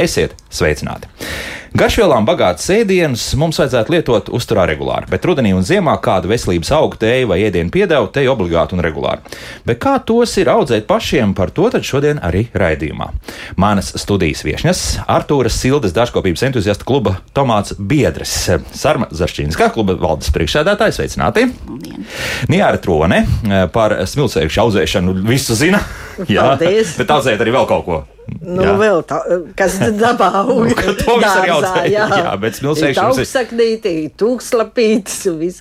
Esiet sveicināti! Garšvielām bagātas ēdienas mums vajadzētu lietot uzturā regulāri, bet rudenī un ziemā kādu veselības augu, teju vai ēdienu piedevu te obligāti un regulāri. Bet kā tos ir audzēt pašiem, par to tad šodien arī raidījumā. Manas studijas viesņas - Artūras Sildes dažkopības entuziasta kluba Tomāts Biedrs, Sarma Zašķīnskā kluba valdes priekšsēdētājs, sveicināti! Nijāra Trone par smilcēkšu audzēšanu visu zina. Jā, Paldies. bet audzēt arī vēl kaut ko. Nu, Jā. vēl tā, kas dabā aug. Nu, to visu arī dārzā, audzē. Jā, bet smilcēkšņus ir- Augstsaknīti, tūkslapītis un vis,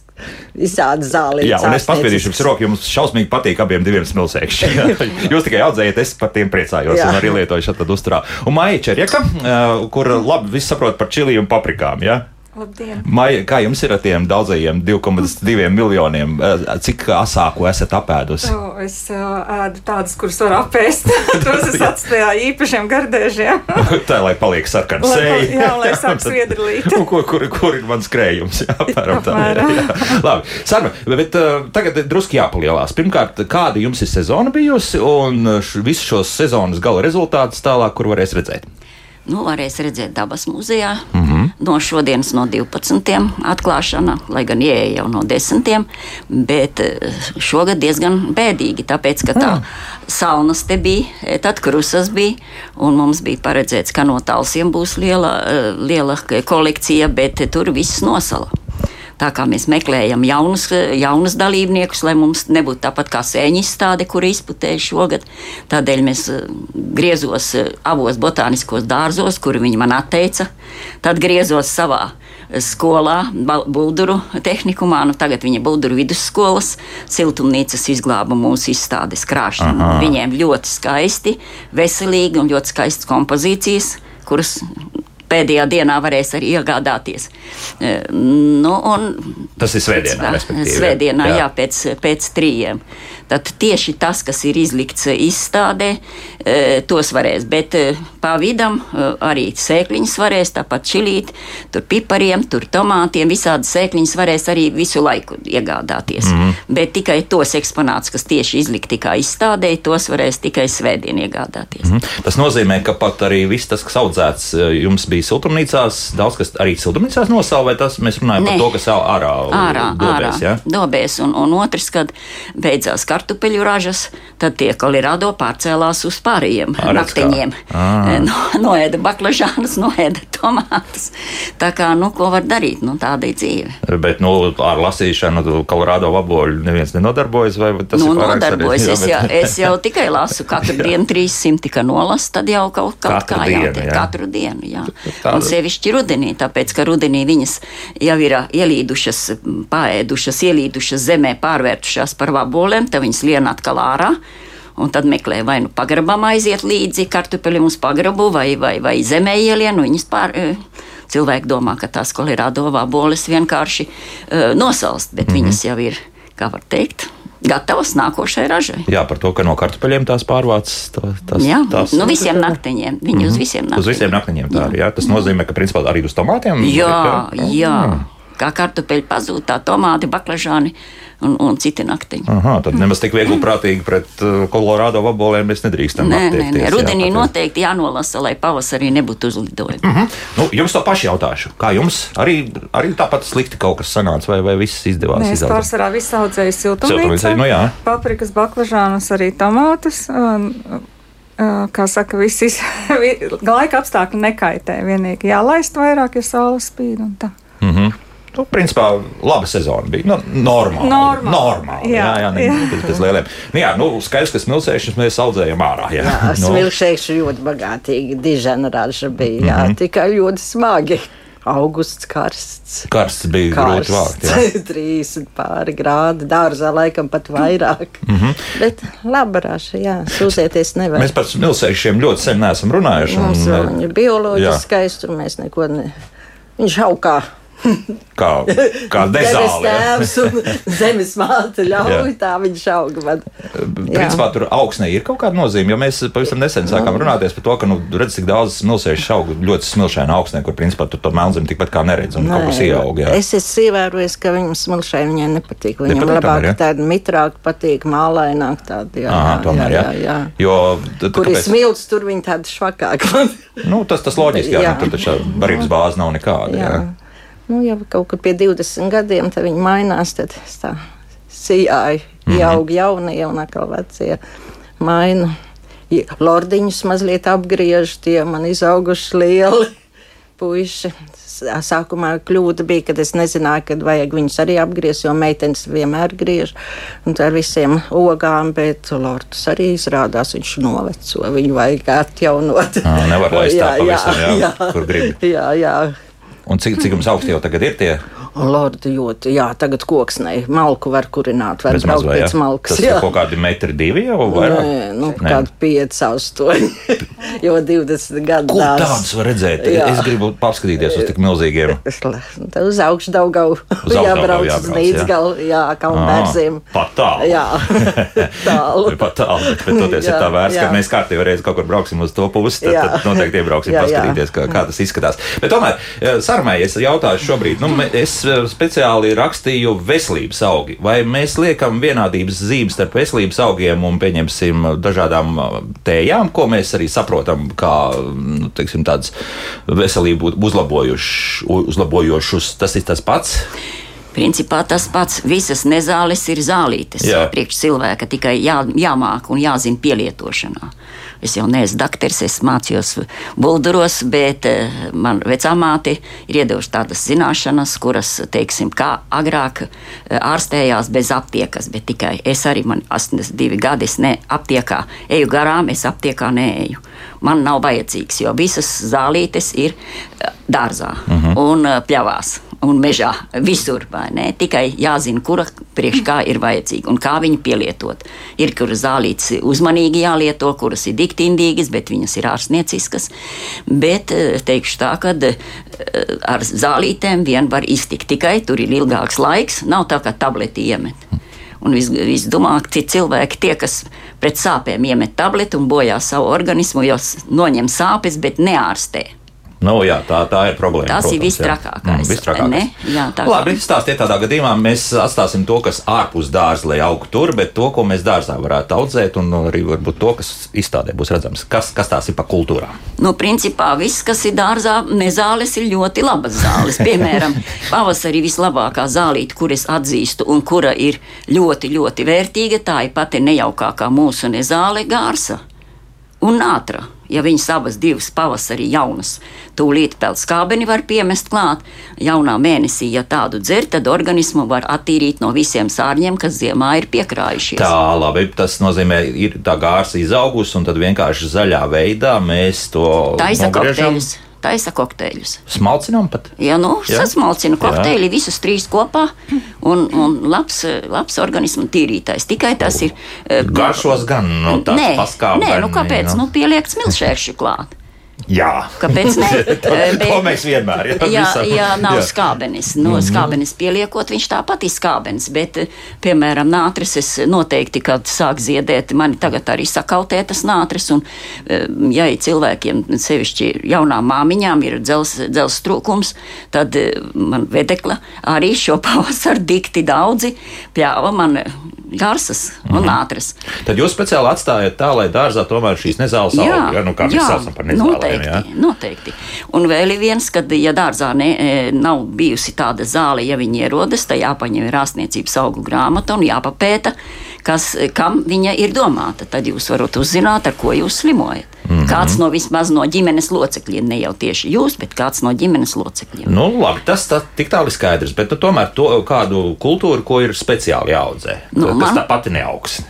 visādi zālītes. Jā, un es paspēdīšu jums roku, jums šausmīgi patīk abiem diviem smilcēkšiem. Jūs tikai audzējat, es par tiem priecājos Jā. un arī lietoju šādu uzturā. Un Maija Čerjaka, eh, kur labi viss saprot par čili un paprikām. Ja? Labdien! Maija, kā jums ir ar tiem daudzajiem 2,2 miljoniem? Eh, Cik asāku esat apēdusi? O, es uh, ēdu tādas, kuras var apēst. Tos es atstāju īpašiem gardēžiem. Tā lai paliek sarkana pal- jā, lai sāk sviedrlīt. Nu, Kur, kur, kur ir mans krējums? Jā, apmēram tā. Apmēram. Jā. Labi, Sarma, bet uh, tagad drusku jāpalielās. Pirmkārt, kāda jums ir sezona bijusi un visu šos sezonas gala rezultātus tālāk, kur varēs redzēt? Nu, varēs redzēt dabas muzejā. Mm -hmm. No šodienas no 12. atklāšana, lai gan ieeja jau no 10. Bet eh, šogad diezgan bēdīgi, tāpēc ka tā saunas te bija, tad krusas bija, un mums bija paredzēts, ka no talsiem būs liela, eh, liela kolekcija, bet tur viss nosala. Tā kā mēs meklējam jaunus, jaunus dalībniekus, lai mums nebūtu tāpat kā sēņu izstāde, kur izputēja šogad. Tādēļ mēs eh, griezos eh, abos botāniskos dārzos, kur viņi man atteica. Tad griezos savā eh, skolā, Bulduru tehnikumā. Nu, tagad viņa Bulduru vidusskolas siltumnīcas izglāba mūsu izstādes krāšņu. Viņiem ļoti skaisti, veselīgi un ļoti skaistas kompozīcijas, kuras pēdējā dienā varēs arī iegādāties. Eh, Nu, un Tas ir svētdienā, respektīvi. Svētdienā, jā, Jā. jā pēc, pēc trījiem. Tad tieši tas, kas ir izlikts izstādē, eh, tos varēs. Bet eh, pa vidam eh, arī sēkliņas varēs, tāpat čilīt, tur pipariem, tur tomātiem, visādi sēkliņas varēs arī visu laiku iegādāties. Mm. -hmm. Bet tikai tos eksponātus, kas tieši izlikti kā izstādē, tos varēs tikai svētdien iegādāties. Mm -hmm. Tas nozīmē, ka pat arī viss tas, kas audzēts, eh, jums bija siltumnīcās, daudz kas arī siltumnīcās nosauca, vai tas mēs runājam par Nē. to, kas ārā, ārā, dobēs, ārā ja? dobēs. Un, un otrs, kad beidzās kartupeļu ražas, tad tie Kolorādo pārcēlās uz pārējiem kā. naktiņiem. Ā. No, noēda baklažānus, noēda tomātus. Tā kā, nu, ko var darīt? Nu, tāda ir dzīve. Bet nu, ar lasīšanu, Kolorādo vaboļu neviens nenodarbojas. vai Tas nu, ir pārāk nodarbojas. sarežģīti? Es, Jā, bet- es jau tikai lasu katru dienu 300, ka nolasu, tad jau kaut, kaut Katru kā jātiek. jā. Katru dienu, jā. Tāda- Un sevišķi rudenī, tāpēc, ka rudenī viņas jau ir ielīdušas, paēdušas, ielīdušas zemē, pārvērtušās par vabolēm, tad viņas lien atkal ārā. Un tad meklē, vai nu pagrabam aiziet līdzi kartupeļiem uz pagrabu, vai, vai, vai zemē ielien, un viņas pār. e, Cilvēki domā, ka tās kolorādo vaboles vienkārši uh, nosalst, bet mm -hmm. viņas jau ir, kā var teikt, gatavas nākošai ražai. Jā, par to, ka no kartupeļiem tās pārvāc. Tā, tās, Jā, tās, nu visiem naktiņiem. Viņi mm -hmm. uz visiem naktiņiem. Uz visiem naktiņiem tā ir. Jā. Tas nozīmē, ka principā arī uz tomātiem. Jā, ir, jā. Kā kartupeļi pazūd, tā tomāti, baklažāni un, un citi naktiņi. Aha, tad nemaz tik viegli prātīgi pret uh, Kolorādo vabolēm mēs nedrīkstam Nē, nē, nē. jā, Rudenī tāpēc- noteikti jānolasa, lai pavasarī nebūtu uzlidojumi. Mhm. Nu, jums to pašu jautāšu. Kā jums arī, arī tāpat slikti kaut kas sanāca, vai, vai viss izdevās? Mēs izaudzēt? pārsvarā visu audzēju Siltumnīcā, nu jā. Paprikas, baklažānus, arī tomātus. Un, uh, kā saka, viss iz- laika apstākļi nekaitē. Vienīgi jālaist vairāk, ja saule spīd un tā. Nu, principā laba sezona bija. Nu, normāli. Normāli. normāli jā, jā, Jā, jā, jā. Bez, bez lieliem. Nu, jā, nu, skaidrs, ka smilcēšanas mēs audzējam ārā. Jā, Jā, nu, smilšēkši ļoti bagātīgi. Dižena raža bija, jā, Mhm. tikai ļoti smagi. Augusts karsts. karsts bija grūti vākt. jā. Karsts, 30 pāri grādi, dārzā laikam pat vairāk. Mm. -hmm. Bet laba raža, jā, sūdzēties nevar. Mēs par smilcēšiem ļoti sen neesam runājuši. Mums un, bioloģiski jā. skaisti, un mēs neko ne. Viņš aug kā Kā, kā Zemes tēvs un zemes māte ļauj, tā viņš auga. Man. Principā tur augsnē ir kaut kāda nozīme, jo mēs pavisam nesen sākām runāties par to, ka, nu, redz, cik daudz smilšēšu auga ļoti smilšaina augsnē, kur principā tur to melnzemi tikpat kā neredz un kaut kas ieaug. jā. Es esmu ievērojis, ka viņam smilšai viņai nepatīk. Viņam Nepatīk labāk ja? tāda mitrāka patīk, mālaināk tāda. Jā, Aha, tomēr, jā. jā, jā. Jo, tad, Kur ir smilts, tur viņi tādi švakāki. Nu, tas, tas loģiski, jā, Jā. jā. Nu, tur taču barības bāze nav nekāda. Jā. jā. Nu, jau kaut kur pie 20 gadiem tad viņi mainās, tad es tā sijāju, Mhm. ieaug jaunie un atkal vecie maina. I- Lordiņus mazliet apgriež, tie man izauguši lieli puiši. Sākumā kļūda bija, kad es nezināju, kad vajag viņus arī apgriezt, jo meitenes vienmēr griež ar visiem ogām, bet Lordus arī izrādās, viņš noveco, viņu vajag atjaunot. Ā, nevar laist tā pavisam, jā, kur grib. Jā, jā. Un cik, cik jums augsti jau tagad ir tie? Lordi, ļoti, jā, tagad koksnei malku var kurināt, var Bez braukt mazvai, pēc jā? malkas. Tas ir kaut kādi metri divi jau vairāk? Nē, nu, Nē. kādi 5, 8, jo 20 gadu Ko tādus var redzēt? Jā. Es gribu paskatīties uz tik milzīgiem. Tā uz augšu Daugau jābrauc uz jābrauc, jā. Jā, kalnbērziem. Pat tālu. Jā, tālu. Pat tālu, bet, toties ir tā Jā, vērts, ka jā. mēs kārtīgi reiz kaut kur brauksim uz to pusi, tad, Jā. tad noteikti iebrauksim, Jā, jā. paskatīties, kā, kā tas izskatās. Bet tomēr, eh, Sarmai, es jautāšu šobrīd, nu, es speciāli rakstīju veselības augi. Vai mēs liekam vienādības zīmes starp veselības augiem un, pieņemsim, dažādām eh, tējām, ko mēs arī saprotam kā, nu, teiksim, tāds veselību uzlabojošus, tas ir tas pats? Principā tas pats. Visas nezāles ir zālītes. Jā. Priekš cilvēka tikai jā, jāmāk un jāzina pielietošanā. Es jau neesmu dakteris, es mācījos bulduros, bet eh, man vecā māte ir iedevusi tādas zināšanas, kuras, teiksim, kā agrāk eh, ārstējās bez aptiekas, bet tikai es arī, man 82 gadi, es ne aptiekā eju garām, es aptiekā neeju. Man nav vajadzīgs, jo visas zālītes ir eh, dārzā un eh, pļavās un mežā, visur. Tikai jāzina, kura priekš kā ir vajadzīga un kā viņu pielietot. Ir kuras zālītes uzmanīgi jālieto, kuras ir diktindīgas, bet viņas ir ārstnieciskas. Bet eh, teikšu tā, ka ar zālītēm vien var iztikt. Tikai tur ir ilgāks laiks, nav tā kā tableti iemet. Un visdomākti cilvēki, tie, kas pret sāpēm iemet tableti un bojā savu organismu, jau noņem sāpes, bet neārstē. Nu, jā, tā, tā ir problēma. Tas ir protams, jā. vistrakākais, Mm, vistrakākais. ne? Jā, tā Labi, stāstiet tādā gadījumā. Mēs atstāsim to, kas ārpus dārza, lai augtu tur, bet to, ko mēs dārzā varētu audzēt, un arī varbūt to, kas izstādē būs redzams. Kas, kas tās ir pa kultūrām? Nu, principā viss, kas ir dārzā, nezāles ir ļoti labas zāles. Piemēram, pavasarī vislabākā zālīte, kur es atzīstu un kura ir ļoti, ļoti vērtīga, tā ir pati nejaukākā mūsu nezāle gārsa un nātra. Ja viņas abas divas pavasarī jaunas, tūlīt pēc skābeni var piemest klāt. Jaunā mēnesī, ja tādu dzer, tad organismu var attīrīt no visiem sārņiem, kas ziemā ir piekrājušies. Tā, labi, tas nozīmē, ir tā gārsa izaugusi, un tad vienkārši zaļā veidā mēs to Taisa kokteļus. Taisa kokteļus. Smalcinām pat. Ja nu Jā. sasmalcina Jā. kokteili visus trīs kopā, un, un labs, labs organismu tīrītājs. Tikai tas ir. eh, Garšos gan, nu, tāds Nē, paskābeni, nē, nu kāpēc? nu. Nu, pieliek smilšēršu klāt. Jā. Kāpēc ne? Eh, To mēs vienmēr, jā, Jā, visam. jā nav Jā. jā. skābenis. No mm -hmm. skābenis pieliekot, viņš tāpat ir skābenis. Bet, eh, piemēram, nātris es noteikti, kad sāk ziedēt, man tagad arī sakautētas nātris. Un, eh, ja ir cilvēkiem, sevišķi jaunām māmiņām, ir dzels, dzels trūkums, tad man vedekla arī šo pavasaru dikti daudzi pļāva man garsas un nātris. Tad jūs speciāli atstājat tā, lai dārzā tomēr šīs nezāles aug. Ja? Nu, kā mēs saucam par nezālēm. Noteikti, Jā? noteikti. Un vēl viens, kad, ja dārzā ne, e, nav bijusi tāda zāle, ja viņi ierodas, tad jāpaņem ir ārstniecības augu grāmata un jāpapēta, kas, kam viņa ir domāta. Tad jūs varat uzzināt, ar ko jūs slimojat. Mm. -hmm. Kāds no vismaz no ģimenes locekļiem, ne jau tieši jūs, bet kāds no ģimenes locekļiem. Nu, labi, tas tā, tik tālu ir skaidrs, bet nu, tomēr to kādu kultūru, ko ir speciāli jāaudzē, Nu, kas man- tā pati neaugs.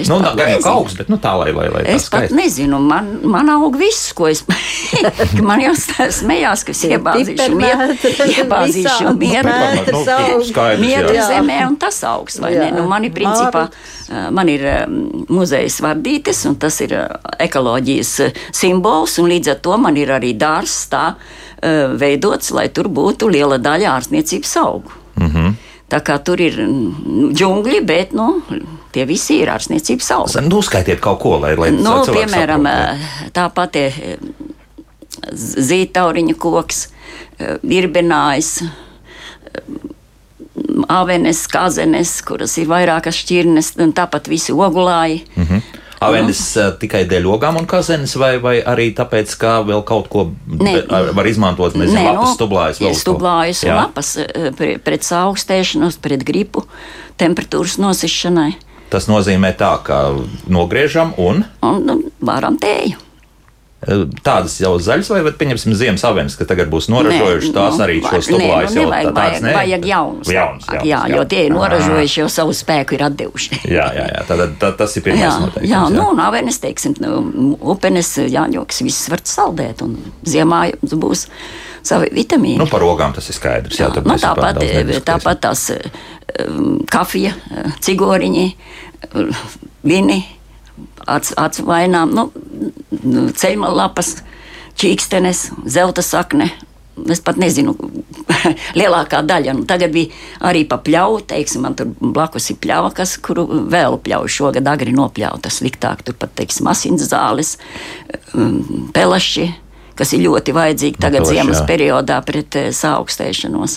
Es Nu, nezinu. kā augs, bet nu, tā, lai, lai, lai Es pat nezinu, man, man aug viss, ko es. ka man jau smējās, ka es iebāzīšu mieru, iebāzīšu mieru. Nu, Mieru jā. zemē, un tas augs. vai Jā. ne? Nu, man ir principā, man ir muzejas vardītes, un tas ir ekoloģijas simbols, un līdz ar to man ir arī dārzs tā, veidots, lai tur būtu liela daļa ārstniecības augu. Mm -hmm. Tā kā tur ir džungļi, bet nu, tie visi ir ārstniecības augi. Nu, skaitiet kaut ko, lai, lai Nu, piemēram, saprot, jā. tāpat ir zītauriņa koks, virbinājs, avenes, kazenes, kuras ir vairākas šķirnes, un tāpat visi ogulāji. Mhm. Avenes uh, tikai dēļ ogām un kazenes, vai, vai arī tāpēc, ka vēl kaut ko Nē. be- var izmantot, nezinu, Nē, lapas nu, stublājas, vēl stublājas un lapas pre- pret saaugstēšanos, pret gripu, temperatūras nosišanai. Tas nozīmē tā, ka nogriežam un Un nu, varam tēju. uh, tādas jau zaļas, vai, vai pieņemsim ziemas avenes, ka tagad būs noražojuši Nē, tās nu, arī šo stublājas nē, nu, tādas, vajag, nē? vajag jaunus. Jaunas, jā, jaunas, jo tie ir noražojuši, jau savu spēku ir atdevuši. Jā, jā, jā. Tad, tad tas ir pirmais Jā, noteikums. jā, nu, un avenes, teiksim, nu, upenes, jāņoks, viss var saldēt, un ziemā jums būs savi vitamīni. Nu, par ogām tas ir skaidrs. Jā, tad nu, tāpat, nediskutēsim. tāpat tās um, kafija, eh, cigoriņi, eh, vini, acu acu nu, nu, ceļmalapas, čīkstenes, zelta sakne. Es pat nezinu, lielākā daļa. Nu, tagad bija arī pa pļauju, teiksim, man tur blakus ir pļauja, kas, kuru vēl pļauju šogad agri nopļauta sliktāk. Tur pat, teiksim, asins zāles, um, pelaši, kas ir ļoti vajadzīgi tagad pelaši, ziemas jā. periodā pret eh, saaugstēšanos.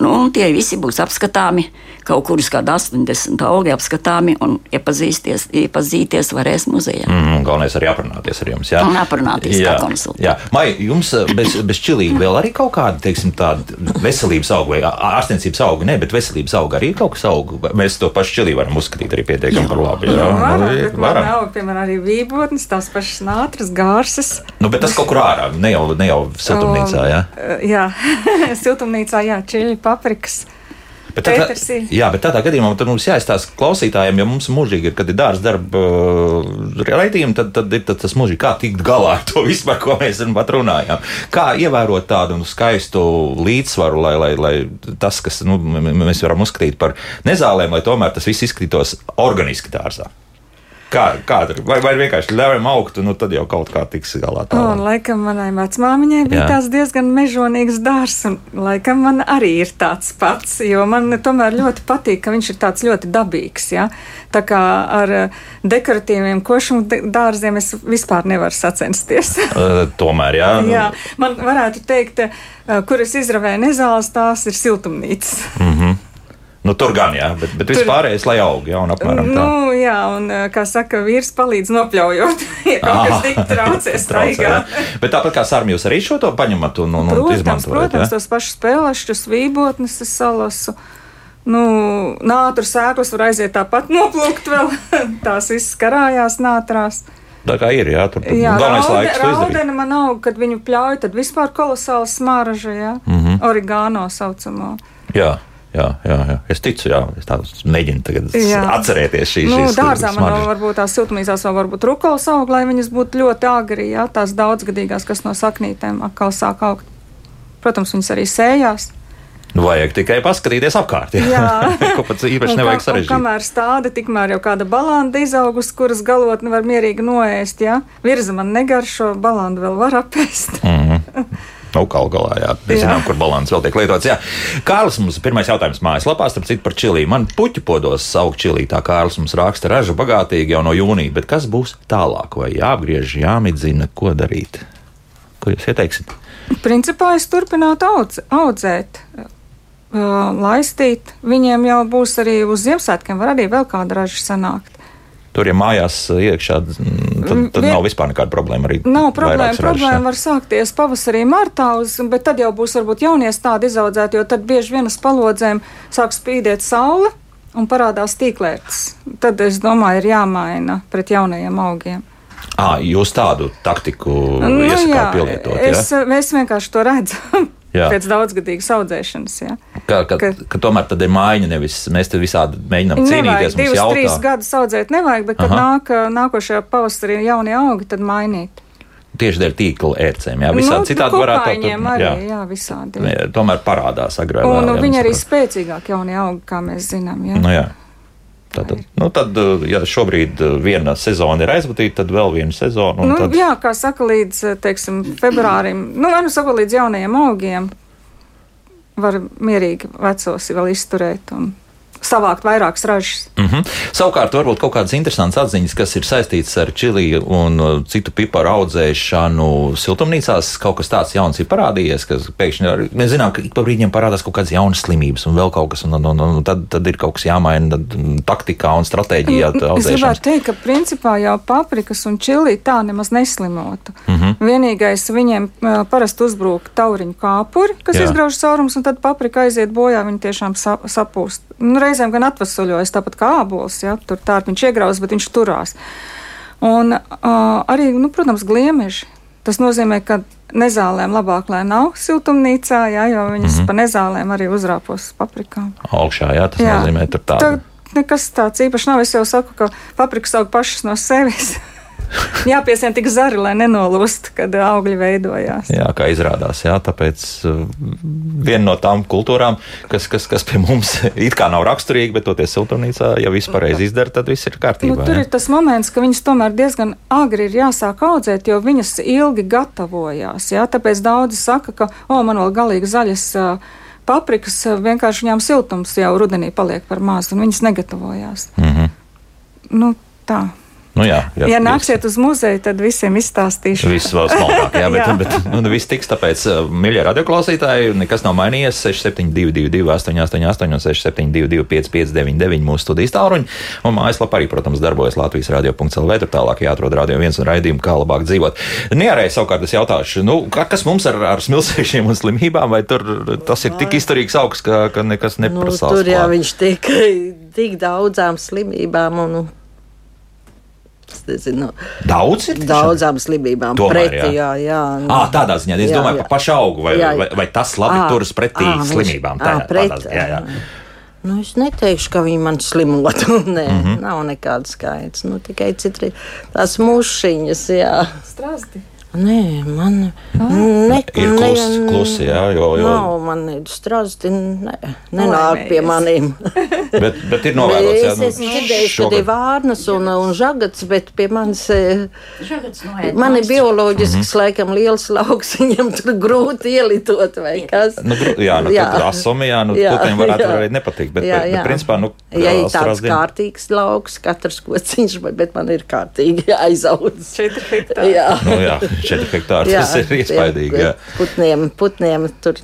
Nu, tie visi būs apskatāmi, kaut kurus kādi 80 augi apskatāmi un iepazīties, iepazīties varēs muzejā. Mm, galvenais arī aprunāties ar jums. Jā, Un aprunāties kā konsultants. Jā, Mai, jums eh, bez, bez čilīga vēl arī kaut kāda, teiksim, tāda veselības auga vai ārstniecības auga, ne, bet veselības auga arī kaut kas auga. Mēs to pašu čilī varam uzskatīt arī pietiekami par labu. Jā, Varam, nu, bet man varam. nav, piemēram, arī vībotnes, tās pašas nātras, gārses. Nu, bet tas kaut kur ārā, ne jau, ne jau siltumnīcā. Jā. Uh, jā, siltumnīcā, jā, čili, paprikas. Bet tādā, Pētersī. jā, bet tādā gadījumā mums jāizstāsta klausītājiem, ja mums mūžīgi ir, kad ir dārza darba uh, raidījumi, tad, tad ir tad tas mūžīgi, kā tikt galā ar to vispār, ko mēs pat runājām. Kā ievērot tādu nu, skaistu līdzsvaru, lai, lai, lai tas, kas nu, mēs varam uzskatīt par nezālēm, lai tomēr tas viss izskatītos organiski dārzā. Kā, kā tur, vai, vai vienkārši ļaujam augt, nu tad jau kaut kā tiks galā. Un, tālāk? laikam, manai vecmāmiņai bija Jā. tāds diezgan mežonīgs dārzs, un laikam man arī ir tāds pats, jo man tomēr ļoti patīk, ka viņš ir tāds ļoti dabīgs. Ja? Tā kā ar eh, dekoratīviem košumu dārziem es vispār nevaru sacensties. Uh, tomēr, jā. nu, Jā, man varētu teikt, eh, kur es izravēju nezāles, tās ir siltumnīcas. Nu, tur gan, jā, bet, bet viss pārējais, lai aug, jā, un apmēram tā. Nu, jā, un eh, kā saka, vīrs palīdz nopļaujot, ja kaut kas tik traucē staigā. Bet tāpat kā sārmi, jūs arī šo to paņemat un, un, un Protams, izmantojat. protams, jā? tos pašus spēlešus, vībotnes es salasu. Nu, nātru sēklas var aiziet tāpat noplūkt vēl. Tās viss karājās nātrās. Tā kā ir, jā, tur Jā, galvenais raude, laiks raudeni man aug, kad viņu pļauj, tad vispār kolosāla smāraža, jā. Mm. -hmm. Origāno saucamo. Jā. Jā, jā, jā, es ticu, jā, es tādu mēģinu tagad Jā. atcerēties šīs Nu, šīs dārzā man smaržas. varbūt tās siltumnīcās vēl varbūt rukols aug, lai viņas būtu ļoti agri, jā, tās daudzgadīgās, kas no saknītēm atkal sāk augt. Protams, viņas arī sējās. Nu, vajag tikai paskatīties apkārt. Jā, Jā. ko pats īpaši nevajag sarežģīt. Kamēr stāda, tikmēr jau kāda balanda izaugus, kuras galotni var mierīgi noēst. Ja? Virza man negaršo, balandu vēl var apēst. Nu, kaut galā, jā. Mēs Jā. zinām, kur balans vēl tiek lietots. Jā. Kārlis mums pirmais jautājums mājaslapā, starp citu par čilī. Man puķu podos saukt čilī, tā Kārlis mums raksta raža bagātīgi jau no jūnija, bet kas būs tālāk? Vai jāapgriež, jāmidzina, ko darīt? Ko jūs ieteiksiet? Principā es turpinātu audz, audzēt, uh, laistīt. Viņiem jau būs arī uz Ziemassvētkiem, var arī vēl kāda raža sanākt. Tur, ja mājās iekšā, mm, tad, tad Vien- nav vispār nekāda problēma. Arī Nav problēma. Problēma var sākties pavasarī, martā, uz, bet tad jau būs varbūt jaunie stādi izaudzēti, jo tad bieži vien uz palodzēm sāk spīdēt saule un parādās tīklētas. Tad, es domāju, ir jāmaina pret jaunajiem augiem. À, jūs tādu taktiku nu, iesakāt pielietot. es, ja? es vienkārši to redzu Jā. pēc daudzgadīgas audzēšanas. Jā. Ka, ka, ka, ka- tomēr tad ir mājiņa, nevis mēs te visādi mēģinām cīnīties. Divus, jautā. trīs gadus audzēt, nevajag, bet, kad Aha. nāk, nākošajā pavasarī jaunie augi, tad mainīt. Tieši dēļ tīkla ērcēm. Jā, visādi nu, citādi varētu kukaiņiem tur- arī, jā. jā, visādi. Jā, Tomēr parādās agrāk. Un nu, viņi arī spēcīgāk jaunie augi, kā mēs zinām. Jā. Nu, jā. Tātad, nu, tad, ja šobrīd uh, viena sezona ir aizvadīta, tad vēl viena sezona. Nu, tad... Jā, kā saka, līdz teiksim, februārim, nu, vai nu saka, līdz jaunajiem augiem var mierīgi vecos vēl izturēt. Un savākt vairākas ražas. Mm -hmm. Savukārt, varbūt kaut kādas interesantas atziņas, kas ir saistītas ar čili un uh, citu piparu audzēšanu siltumnīcās. Kaut kas tāds jauns ir parādījies, kas pēkšņi mēs zinām, ka ik pa brīdim parādās kaut kādas jaunas slimības un vēl kaut kas, un, un, un, un tad, tad ir kaut kas jāmaina taktikā un stratēģijā. Es gribētu teikt, ka principā jau paprikas un čili tā nemaz neslimotu. Mm -hmm. Vienīgais viņiem uh, parasti uzbrūk tauriņu kāpuri, kas Jā. izgrauž caurumus, un tad paprika aiziet bojā, viņi tiešām sapūst. Nu, reizēm gan atvesaļojas, tāpat kā ābols. Ja, tur tā viņš iegrauz, bet viņš turās. Un uh, arī, nu, protams, gliemeži. Tas nozīmē, ka nezālēm labāk, lai nav siltumnīcā, jā, jo viņas mm -hmm. pa nezālēm arī uzrāpos paprikām. Augšā, jā, tas jā. nozīmē, tur tā. Tā nekas tāds īpaši nav. Es jau saku, ka paprikas aug pašas no sevis. Jāpiesien tik zari, lai nenolūst, kad augļi veidojās. Jā, kā izrādās, jā, tāpēc uh, viena no tām kultūrām, kas, kas, kas pie mums it kā nav raksturīga, bet toties siltumnīcā, ja viss pareizi izdara, tad viss ir kārtībā. Nu, tur jā. ir tas moments, ka viņas tomēr diezgan agri ir jāsāk audzēt, jo viņas ilgi gatavojās. Jā, tāpēc daudzi saka, ka, o, man vēl galīgi zaļas. Uh, paprikas vienkārši viņām siltums jau rudenī paliek par mazu, un viņas negatavojās. Mm -hmm. Nu, tā. Nu, jā, jā, ja nāksiet uz muzeju, tad visiem izstāstīšu. Viss vēl smalkāk, jā, bet, jā. bet nu, viss tiks, tāpēc, uh, mīļie radioklausītāji, nekas nav mainījies. 6722, 888, 672, 559, mūsu studijas tāluņi. Un mājaslapā arī, protams, darbojas Latvijas radio.cl. Tur tālāk jāatrod radio viens un raidījumu, kā labāk dzīvot. Nierē savukārt es jautāšu, nu, kas mums ar, ar smilšēšiem un slimībām, vai tur tas ir tik izturīgs augs, ka, ka nekas neprasās? Nu, tur jau viņš tik, tik daudzām slimībām un nezinu, daudz ir daudzām slimībām. Tomēr, pretī, jā. Jā, jā, nu, à, tādā ziņā es jā, domāju jā. par pašu augu, vai, jā, jā. vai, vai tas labi à, turas pretī à, slimībām. Tā, à, pret, tādā, jā, jā. Nu, es neteikšu, ka viņi man slimotu. Nē, mm -hmm. nav nekāda skaits. Nu, tikai citri tās mušiņas, jā. Strāsti. Nē, man ne, ir klus, ne, klusi, jā, jo, jo... nav man strāsti, ne, nenāk pie maniem. bet, bet ir novērots, jā. Nu, es esmu dzirdējis, ka ir vārnas un, un žagats, bet pie manis, eh, man ir bioloģisks, mm -hmm. laikam, liels lauks, viņam tur grūti ielitot vai kas. Nu, jā, nu, jā. tad asumi, jā, nu, jā, putniem varētu jā. arī nepatikt, bet, jā, jā. bet, principā, nu, ja ir tāds dien... kārtīgs lauks, katrs kociņš, bet man ir kārtīgi aizaudz. Četri hektāri. Jā. Nu, jā. 4 hektāri. Jā, tas ir iespaidīgi. Jā. Putniem, putniem tur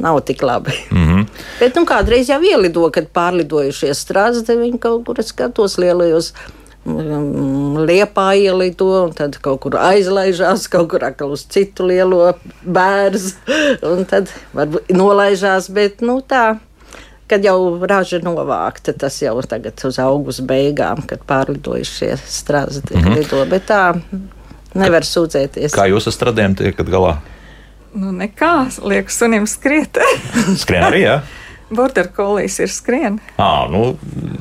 nav tik labi. Mm -hmm. Bet nu, kādreiz jau ielido, kad pārlidojušies strāzdi, viņi kaut kur skatos lielajos mm, liepā ielido, un tad kaut kur aizlaižās, kaut kur atkal uz citu lielo bērnu, un tad varbūt nolaižās, bet nu tā. Kad jau raža novākta, tas jau tagad uz augusta beigām, kad pārlidojušie strāzdi mm -hmm. lido. Bet tā Nevar sūdzēties. Kā jūs ar stradiem tiekat galā? Nu, nekā, liekas, sunim skriet. Skrien arī, jā. Border kolijas ir skrien. À, nu,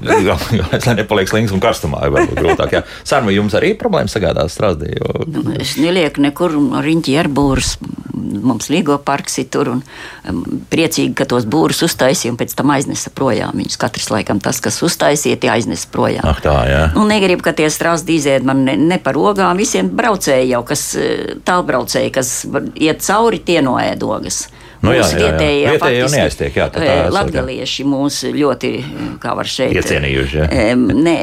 lai nepaliek slings un karstumā, varbūt grūtāk. Jā. Sārma, jums arī problēmas sagādās strādē? Jo... Nu, es nelieku nekur riņķi ar būrus. Mums līgo parks ir tur un um, priecīgi, ka tos būrus uztaisīja un pēc tam aiznesa projām. Viņus katrs laikam tas, kas uztaisīja, tie aiznesa projām. Ach, tā, jā. Nu, negribu, ka tie strāzdi iziet man ne, ne par ogām. Visiem braucēji jau, kas eh, tālbraucēji, kas iet cauri, tie noēdogas. Nu, jā, jā, jā. vietējie, vietējie jau neaiztiek. Jā, tā, tā eh, latgalieši mūs ļoti, kā var šeit, iecienījuši. Jā. Eh, nē,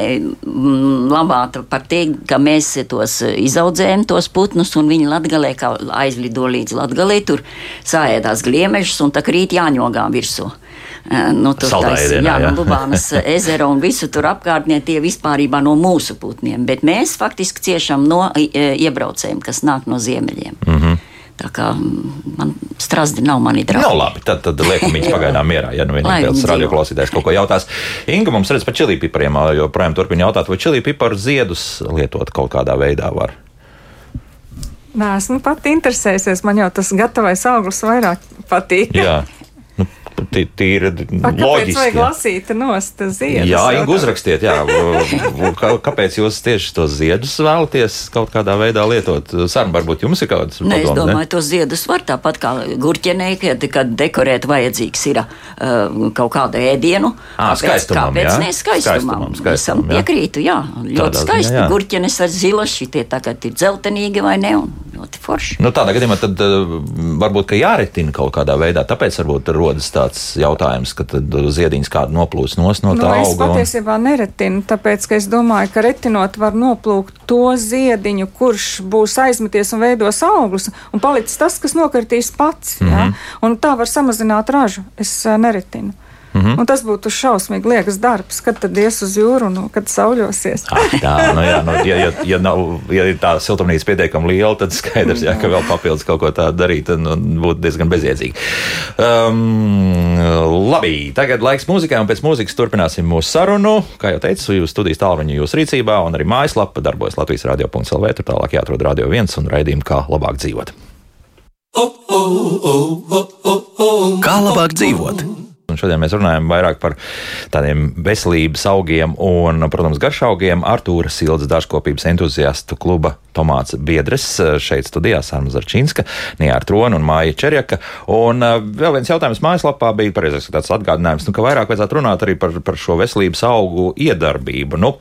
labāk par teikt, ka mēs tos izaudzējam, tos putnus, un viņi latgalē, kā aizlido līdz latgalē, tur sāēdās gliemežus, un tā krīt jāņogā virsū. Eh, nu, tur tas ir jā, no Lubānas ezera un visu tur apkārtnē tie vispārībā no mūsu putniem, bet mēs faktiski ciešam no iebraucējiem, kas nāk no ziemeļiem. Mm -hmm. Tā kā man strāzdi nav mani draugi. Nav labi, tad, tad liekam viņus pagaidām mierā, ja nu vienīgais radioklausītājs kaut ko jautās. Inga mums redz par čili pipariem, joprojām turpina jautāt, vai čili piparu ziedus lietot kaut kādā veidā var. Nē, esmu pati interesējusies. Man jau tas gatavais augurs vairāk patīk. Jā. Tīri Kāpēc loģiski. jā. lasīt nost ziedus? Jā, Ingu, tā- uzrakstiet, jā. Kāpēc jūs tieši tos ziedus vēlaties kaut kādā veidā lietot? Saruna, varbūt jums ir kādas Nē, es domāju, tos ziedus var tāpat kā gurķenē, kad, dekorēt vajadzīgs ir uh, kaut kāda ēdienu. Ā, skaistumam, kāpēc jā? ne skaistumam? Skaistumam, skaistumam, jā. piekrītu, jā. Ļoti skaisti. jā. Gurķenes ar zilas, šitie tagad ir dzeltenīgi vai ne, un ļoti forši. Nu, tādā gadījumā tad uh, varbūt ka jāretina kaut kādā veidā. Tāpēc varbūt rodas tāds jautājums, ka ziediņš kādu noplūst no Nu, tā es auga. un- patiesībā neretinu, tāpēc, ka es domāju, ka retinot var noplūkt to ziediņu, kurš būs aizmeties un veidos augļus, un palicis tas, kas nokartīs pats. Mm Mhm. -hmm. Un tā var samazināt ražu. Es uh, neretinu. Mm. -hmm. Un tas būtu šausmīgi liekas darbs, kad tad ies uz jūru un kad sauļosies. Ah, tā, nu jā, nu, ja, ja, ja, nav, ja tā siltumnīca pietiekami liela, tad skaidrs, jā, ka vēl papildus kaut ko tādu darīt, tad nu, būtu diezgan bezjēdzīgi. Um, labi, tagad laiks mūzikai, un pēc mūzikas turpināsim mūsu sarunu. Kā jau teicu, jūs studijas tālruņa jūsu rīcībā, un arī mājaslapa darbojas Latvijas radio.lv. Tur tālāk jāatrod radio viens un raidījumu, kā labāk dzīvot. Kā labāk dzīvot? Un šodien mēs runājam vairāk par tādiem veselības augiem un, protams, garšaugiem. Artūra Sildes dārzkopības entuziastu kluba Tomāts Biedres šeit studijā Sārma Zarčīnska, Nijāra Trona un Māja Čerjaka. Un uh, vēl viens jautājums mājaslapā bija pareizais tāds atgādinājums, nu, ka vairāk vajadzētu runāt arī par, par šo veselības augu iedarbību. Nu,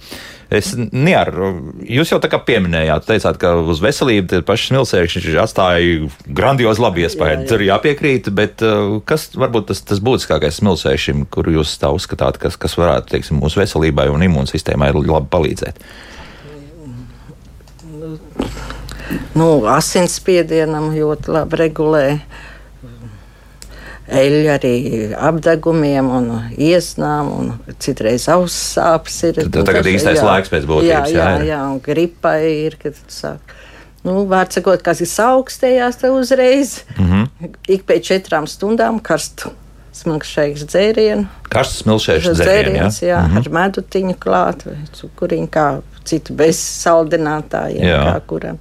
Es nevaru, jūs jau tā kā pieminējāt, teicāt, ka uz veselību tie paši smilšēkšņi atstāja grandiozu labu iespēju. Tur jāpiekrīt, bet uh, kas varbūt tas, tas būtiskākais smilšēkšņim, kur jūs tā uzskatāt, kas, kas varētu, teiksim, mūsu veselībai un imūnsistēmai labi palīdzēt? Nu, asinsspiedienam ļoti labi regulē. Eļļa arī apdegumiem, un iesnām, un citreiz auss sāpes ir. Tad tagad īstais laiks pēc būtības, Jā, jā, jā, jā un gripai ir, kad sāk. Nu, Vārds sakot, kas ir augstējās, tad uzreiz mm. -hmm. ik pēc četrām stundām karstu smilkšēks dzērienu. Karsts smilšēkšņi dzēriens, dzēriens, jā, mm -hmm. ar medutiņu klāt vai cukuriņu, kā citu bez saldinātājiem, Jā. kā kuram.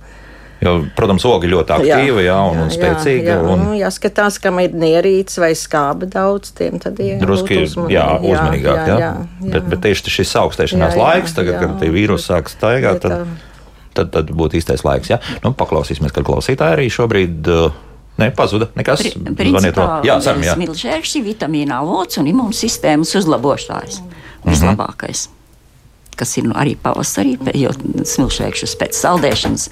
Jo, protams, oga ļoti aktīva jā, un, un spēcīga. Jā, jā, un, nu, jāskatās, kam ir nierīts vai skāba daudz, tiem tad ir Drusku ir uzmanīgi. jā, uzmanīgāk. Jā, jā, jā. Bet, bet tieši šis augstēšanās Jā, jā, laiks, tagad, jā. kad tie vīrusi sāk staigāt, tad, tad, tad būtu īstais laiks. Jā. Nu, paklausīsimies, kad klausītāji arī šobrīd uh, nepazuda. Nekas. Pri- Zvaniet Principā jā, saram, jā. smilšēkšņi, vitamīna avots un imūnsistēmas uzlabošājs. Mhm. Vislabākais. Kas ir nu, arī pavasarī, jo smilšēkšņus pēc saldēšanas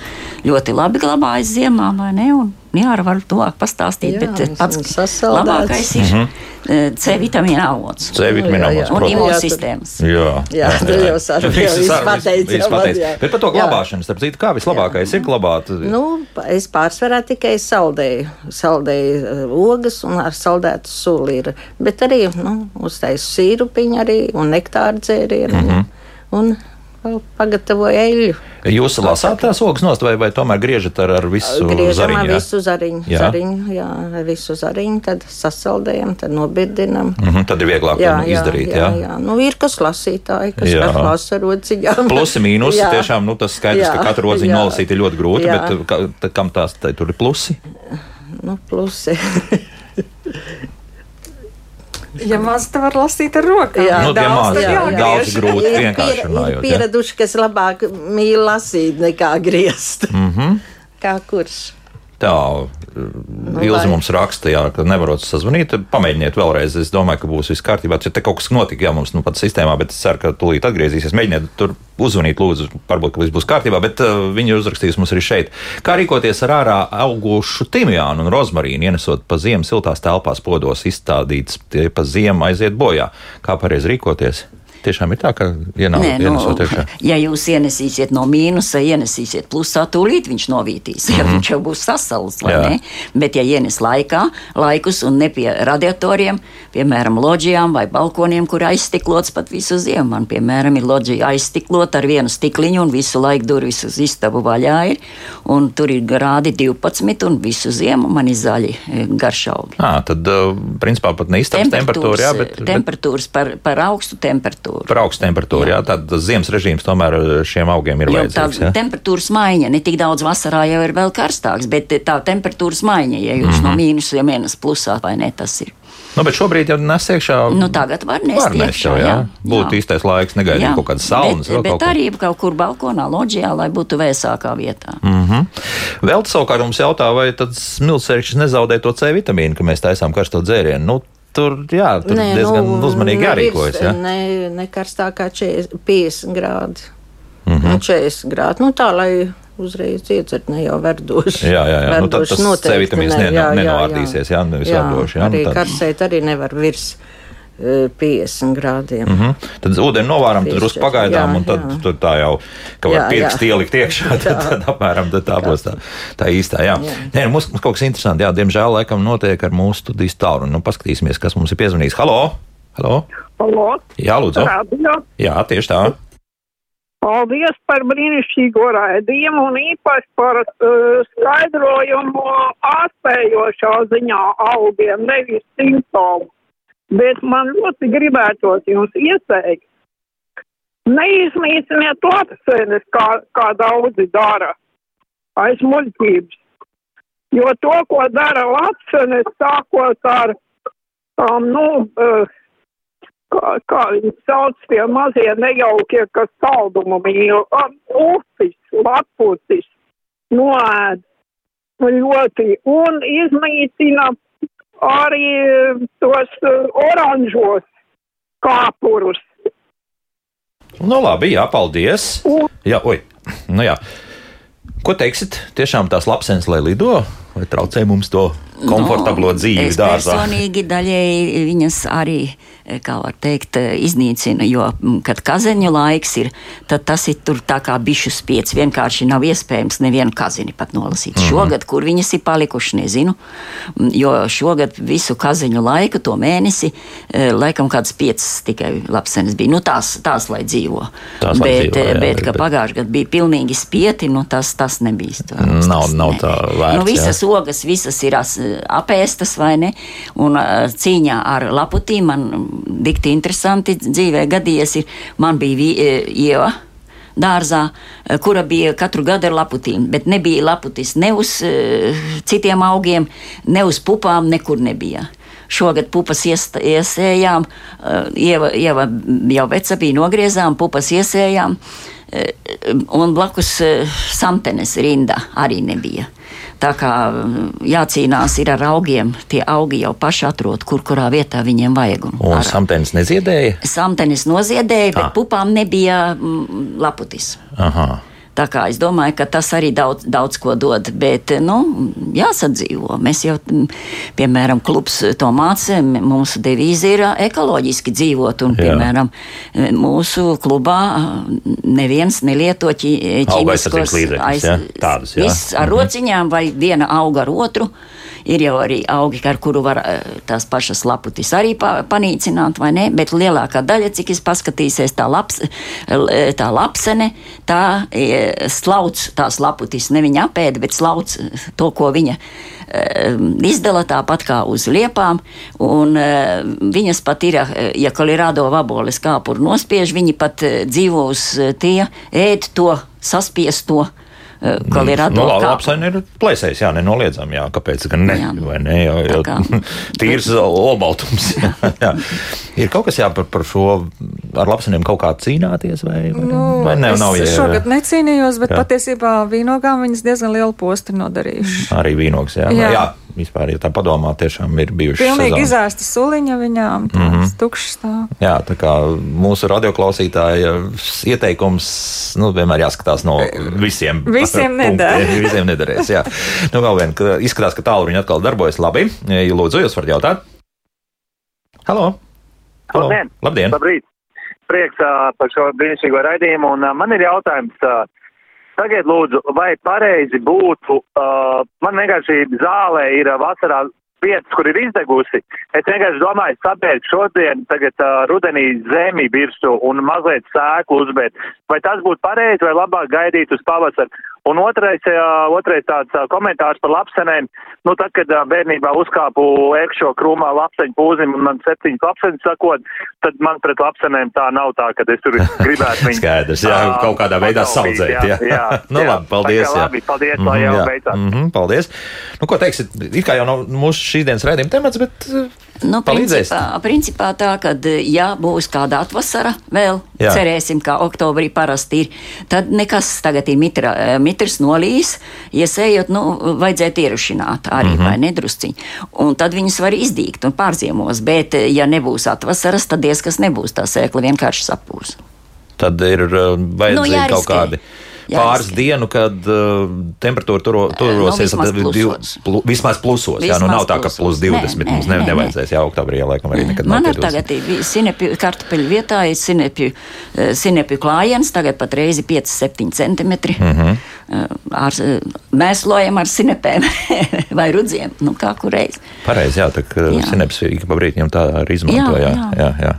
ļoti labi glabājas ziemā, vai ne? Un Jāra var tuvāk pastāstīt, Jā, bet eh, pats ir sasaldēts. labākais ir Mhm. eh, C vitamīna avots C vitamīna Jā, jā. avots, un imūnsistēmas. Jā, Jā, tur jau saruna, Viss jau viss saruna, pateica, viss jau man, pateica. jā. Bet par to Jā. glabāšanu, starp citu, kā vislabākais ir glabāt? Nu, es pārsvarā tikai saldēju, saldēju uh, ogas un ar saldētu suli. Ir. Bet arī nu, uztaisu sīrupiņu arī un nektāru dzērienu. Mm Mhm. -hmm. Un pagatavoju eļļu. Jūs lasāt tās ogas nost vai, vai tomēr griežat ar, ar visu Griežam zariņu? ar jā? visu zariņu, Jā. zariņu, jā, ar visu zariņu, tad sasaldējam, tad nobirdinam. Mhm, tad ir vieglāk to izdarīt. jā, jā. Nu, ir kas lasītāji, kas Jā. lasa rociņām. Plusi, mīnusi. Jā. Tiešām nu, tas skaidrs, ka Jā, katru odziņu jā. nolasīt ir ļoti grūti. Jā. Bet ka, kam tās tā, tur ir plusi? Nu, plusi. Ja maz, tad var lasīt ar rokām. Jā. Nu, tad jā, jāgriež. daudz grūti vienkārši runājot. jā. pieraduši, kas labāk mīl lasīt nekā griezt. Mm Mhm. -hmm. Kā kurš? Tā, Ilza vai- mums raksta, jā, ka nevarot sazvanīt. Pamēģiniet vēlreiz. Es domāju, ka būs viss kārtībā. Ja te kaut kas notika, jā, mums nu pat sistēmā, bet es ceru, ka tūlīt atgriezīsies. Mēģiniet tur uzvanīt, lūdzu, varbūt, ka viss būs kārtībā, bet uh, viņi ir uzrakstījusi mums arī šeit. Kā rīkoties ar ārā augušu timjānu un rozmarīnu, ienesot pa ziemu siltās telpās podos izstādīts, tie pa ziemu aiziet bojā. Kā pareizi rīkoties? Tiešām ir tā, ka ienāk, Nē, nu, iekšā. ja jūs ienesīsiet no mīnusa, ienesīsiet plusā, tūlīt viņš novītīs. Ja viņš jau būs sasalis? Bet, ja ienes laikā, laikus un ne pie radiatoriem, piemēram, loģijām vai balkoniem, kur aizstiklots pat visu ziemu, man, piemēram, ir loģija aizstiklot ar vienu stikliņu un visu laiku durvis uz istabu vaļā ir, un tur ir grādi 12 un visu ziemu man ir zaļi e, garšaugi. À, tad, uh, principā, pat ne istabas temperatūra, jā, bet, bet temperatūras par, par augstu temperatūru. Par augstu temperatūru. Jā. Jā, tad ziemas režīms tomēr šiem augiem ir Jo vajadzīgs. tā jā. temperatūras maiņa, ne tik daudz vasarā jau ir vēl karstāks, bet tā temperatūras maiņa, ja jūs mm -hmm. no Mhm. mīnusa jau mīnus plusā vai ne, tas ir. Nu, bet šobrīd jau nes iekšā. Nu, tagad var nest Var iekšā, jau, jā. jā. Būtu Jā. īstais laiks, negaidīt kaut kādas saunas. Bet, bet kaut arī kaut kur balkonā, loģijā, lai būtu vēsākā vietā. Mm. Vēl savukārt mums jautā, vai tad smiltsērkšķis nezaudē to C vitamīnu, ka mēs taisām karsto dzērienu. Nu, tur, jā, tur Nē, diezgan nu, uzmanīgi jārīkojas. Ja? Ne, ne karstākā 40, 50 grādi. Mm -hmm. 40 grādi. Nu, tā, lai uzreiz iedzert, ne jau verdoši. Jā, jā, jā. Nu, tad Verdoši tas C vitamīns ne, ne, jā, jā, jā, nevis jā, verdoši. Jā, arī nu, tad- karsēt arī nevar virs 50 grādiem. Mhm. Tad ūdeni novāram, tad drusku pagaidām, jā, un tad jā. tur tā jau, ka var Jā, pirksti ielikt iekšā, tad, tad apmēram tad tā būs tā, tā īstā. Jā. Jā. Nē, nu, mums, mums kaut kas interesants, jā, diemžēl laikam notiek ar mūsu studijas tālu. Nu, paskatīsimies, kas mums ir piezvanījis. Halo! Halo! Halo, Jā, lūdzu! radio. Jā, tieši tā. Paldies par brīnišķīgo raidījumu un īpaši par uh, skaidrojumu ārstējošā ziņā augiem, nevis simptomu. Bet man ļoti gribētos jums ieteikt, neizmīciniet lapsenes, kā, kā daudzi dara, aiz muļķības. Jo to, ko dara lapsenes, sākot ar, um, nu, uh, kā, kā viņi sauc tie mazie nejaukie, kas saldumu mīl, um, ufis, lapucis, noēd. Ļoti. Un izmītina arī tos uh, oranžos kāpurus. Nu, labi, jā, paldies. Jā, oi, nu jā. Ko teiksit? Tiešām tās lapsenes, lai lido, vai traucē mums to komfortablo Nu, dzīvi es dārzā? personīgi daļēji viņas arī, eh, kā var teikt, eh, iznīcina, jo, kad kazeņu laiks ir, tad tas ir tur tā kā bišu spiets. Vienkārši nav iespējams nevienu kazini pat nolasīt. Mm. Šogad, kur viņas ir palikuši, nezinu, jo šogad visu kazeņu laiku, to mēnesi, eh, laikam kāds piecas tikai lapsenes bija. Nu, tās, tās lai dzīvo. Tās, lai bet, dzīvo, jā, bet, ka bet- pagājušajā gadā bija pilnīgi spieti, nu, tas, tas nebija. iespējams, Nav- tas nav ne. tā vērts, Nu, visas. Ogas visas ir as- apēstas vai ne. Un cīņā ar laputīm man dikti interesanti dzīvē gadījies. Ir, man bija e, ieva. Dārzā, e, kura bija katru gadu ar laputīm, bet nebija laputis ne uz uh, citiem augiem, ne uz pupām, nekur nebija. Šogad pupas iest- iesējām, ieva, ieva jau veca bija nogriezām, pupas iesējām, un blakus samtenes rinda arī nebija. Tā kā mm, jācīnās ir ar augiem, tie augi jau paši atrod, kur kurā vietā viņiem vajag. Un Un ar- samtēns neziedēja? Samtenis noziedēja, bet Ah. pupām nebija mm, laputis. Aha. Tā kā es domāju, ka tas arī daudz, daudz ko dod, bet nu, jāsadzīvo. Mēs jau, piemēram, klubs to mācām, mūsu devīze ir ekoloģiski dzīvot, un, Jā. piemēram, mūsu klubā neviens nelieto ķīmiskos līdzekļus, ja? Tādus, jā. Viss ar Mhm. rociņām vai viena auga ar otru. Ir jau arī augi, ar kuru var eh, tās pašas laputis arī pa, panīcināt, vai ne? Bet lielākā daļa, cik es paskatīsies, tā, laps, l- tā lapsene, tā eh, slauc tās laputis. Ne viņa apēda, bet slauc eh, to, ko viņa eh, izdala tāpat kā uz liepām. Un eh, viņas pat ir, eh, ja kolorādo vaboles kāpuru nospiež, viņi pat eh, dzīvo uz eh, tie, ēd to, saspiesto. Eh, Kolorādo Nu, labi, kāpuru. lapsaini ir plēsējis, jā, nenoliedzam, jā, kāpēc gan ne, Jā. vai ne, jo, jo Tā kā- tīrs olbaltums, jā, jā. Ir kaut kas jā par, par šo, ar lapseniem kaut kā cīnāties, vai, vai, Nu, vai ne, es nav, jā, šogad necīnījos, bet Jā. patiesībā vīnogām viņas diezgan lielu postu nodarījuši. arī vīnogs, jā. Jā. jā. Vispār, ja tā padomā, tiešām ir bijuši Pilnīgi sezoni. izēsta suliņa viņām, tāds mm -hmm. tukšs stāv. Jā, tā kā mūsu radioklausītāja ieteikums nu, vienmēr jāskatās no visiem. Visiem neder. visiem nederēs. Jā. Nu, vēl vien, ka izskatās, ka tālruņi atkal darbojas labi. Lūdzu, jūs varat jautāt? Halo! Halo. Labdien! Labdien! Labrīt! Prieks uh, par šo brīnišķīgo raidījumu, un uh, man ir jautājums. Uh, Tagad, lūdzu, vai pareizi būtu, uh, man vienkārši zālē ir uh, vasarā vietas, kur ir izdegusi. Es vienkārši domāju, sabērt šodien, tagad uh, rudenī zemi virsū un mazliet sēklu uzbērt. Vai tas būtu pareizi vai labāk gaidīt uz pavasaru? Un otrais, uh, otrais tāds uh, komentārs par lapsenēm. Nu, tad, kad uh, bērnībā uzkāpu ekšo krūmā lapseņu pūzim un man septiņas lapseņas sakot, tad man pret lapsenēm tā nav tā, ka es tur gribētu viņu. Skaidrs, jā, ā, kaut kādā veidā saudzēt, jā. jā, Nu, jā. labi, paldies, jā. Labi, paldies, lai jau jā. beidzās. Mhm, paldies. Nu, ko teiksit? It kā jau nav mūsu šīs dienas raidījuma temats, bet uh, Nu, Palīdzēs? principā, principā tā, ka, ja būs kāda atvasara, vēl Jā. Cerēsim, kā oktobrī parasti ir, tad nekas tagad ir mitra, eh, mitrs nolīs, iesējot, nu, vajadzētu ierušināt arī, mm. -hmm. vai nedrusciņi. Un tad viņas var izdīgt un pārziemos, bet, eh, ja nebūs atvasaras, tad diez kas nebūs, tā sēkla vienkārši sapūs. Tad ir vajadzīgi Nu, kaut jāriskē. kādi. Pāris dienu, kad uh, temperatūra turo, turosies nu, vismaz div- plusos. plu, vismaz plusos. jā, nu Vismaz nav tā, ka plusos. plus 20 Nē, mums ne, nē, nevajadzēs. Jā, oktobrī laikam arī nekad Man nav ir tie 20. tagad ir sinepju kartupeļu vietā, ir sinepju, eh, sinepju klājiens, tagad pat reizi 5-7 centimetri. Mm. -hmm. ar, eh, mēslojam ar sinepēm vai rudziem, nu kā kur reiz. Pareizi, jā, tā kā sineps ik pa brīdim tā arī izmanto. Jā, jā, Jā, jā. jā.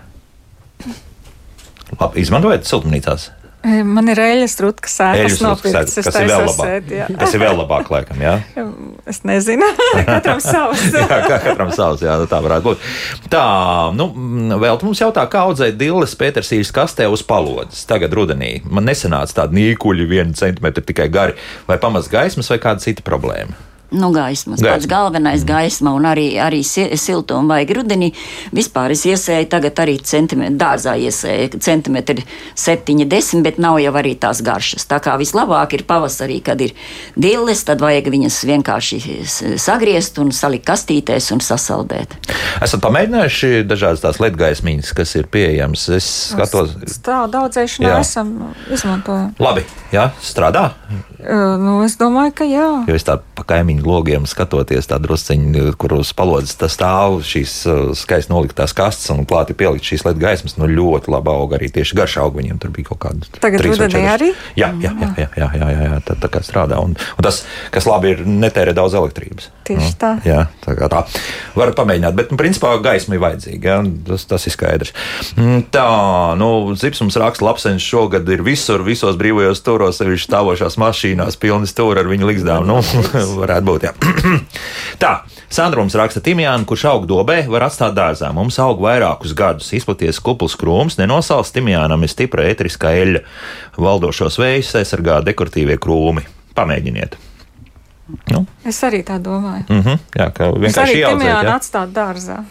Labi, izmantojat siltumnīcās? E, Man ir eļļas rutkas sēklas nopirktas. es kas ir vēl labāk. jā. Tas ir vēl labāk, laikam, jā. Es nezinu, katram savs. jā, katram savs, jā, tā varētu būt. Tā, nu, vēl tu mums jautā, kā audzēt dilles Pētersīļas kastē uz palodzes tagad rudenī. Man nesanāca tādi nīkuļi, viena centimetra tikai gari, vai pamaz gaismas, vai kāda cita problēma. Nu, gaismas. Gaisma. Pats galvenais gaisma un arī, arī si- siltuma vajag rudenī. Vispār es iesēju tagad arī centimetru, dārzā iesēju centimetri 70, bet nav jau arī tās garšas. Tā kā vislabāk ir pavasarī, kad ir dilles, tad vajag viņas vienkārši sagriezt un salikt kastītēs un sasaldēt. Esat pamēģinājuši dažādas tās ledgaismiņas, kas ir pieejamas. Es skatos, Tā daudzēšanā Jā. esam izmantojami. labi, jā, strādā. E, Nu, es domāju, ka jā. Jo es tā pa kaimiņu logiem skatoties, tā drusciņi, kur uz palodzes tas stāv šīs uh, skaisti noliktās kastes un klāti pielikt šīs LED gaismas, nu ļoti labi aug arī tieši garš aug viņiem. Tur bija kaut kāda. Tagad rudenī arī? Jā, jā, jā, jā, jā, jā, jā, jā tā, tā kā strādā. Un, un tas, kas labi ir, netērē daudz elektrības. Tieši tā. Jā, tā kā tā. Varat pamēģināt, bet, nu, principā, gaisma ir vajadzīga. Jā, tas, tas ir skaidrs. Mm, Tā, nu, Zips mums raksta, lapsenis šogad ir visur, visos brīvajos turos, sevišķi stāvošās mašīnās, pilni stūri ar viņu likstām. Nu, varētu būt, jā. tā, Sandra mums raksta, Timjāna, kurš aug dobē, var atstāt dārzā. Mums aug vairākus gadus, izplaties kupls krūms, nenosals Timjānam ir stipra ētriskā eļļa. Valdošos vējus aizsargā dekoratīvie krūmi. Pamēģiniet. Nu, Es arī tā domāju. Mm -hmm, jā, ka vienkārši timjānu Ja? atstāt dārzā.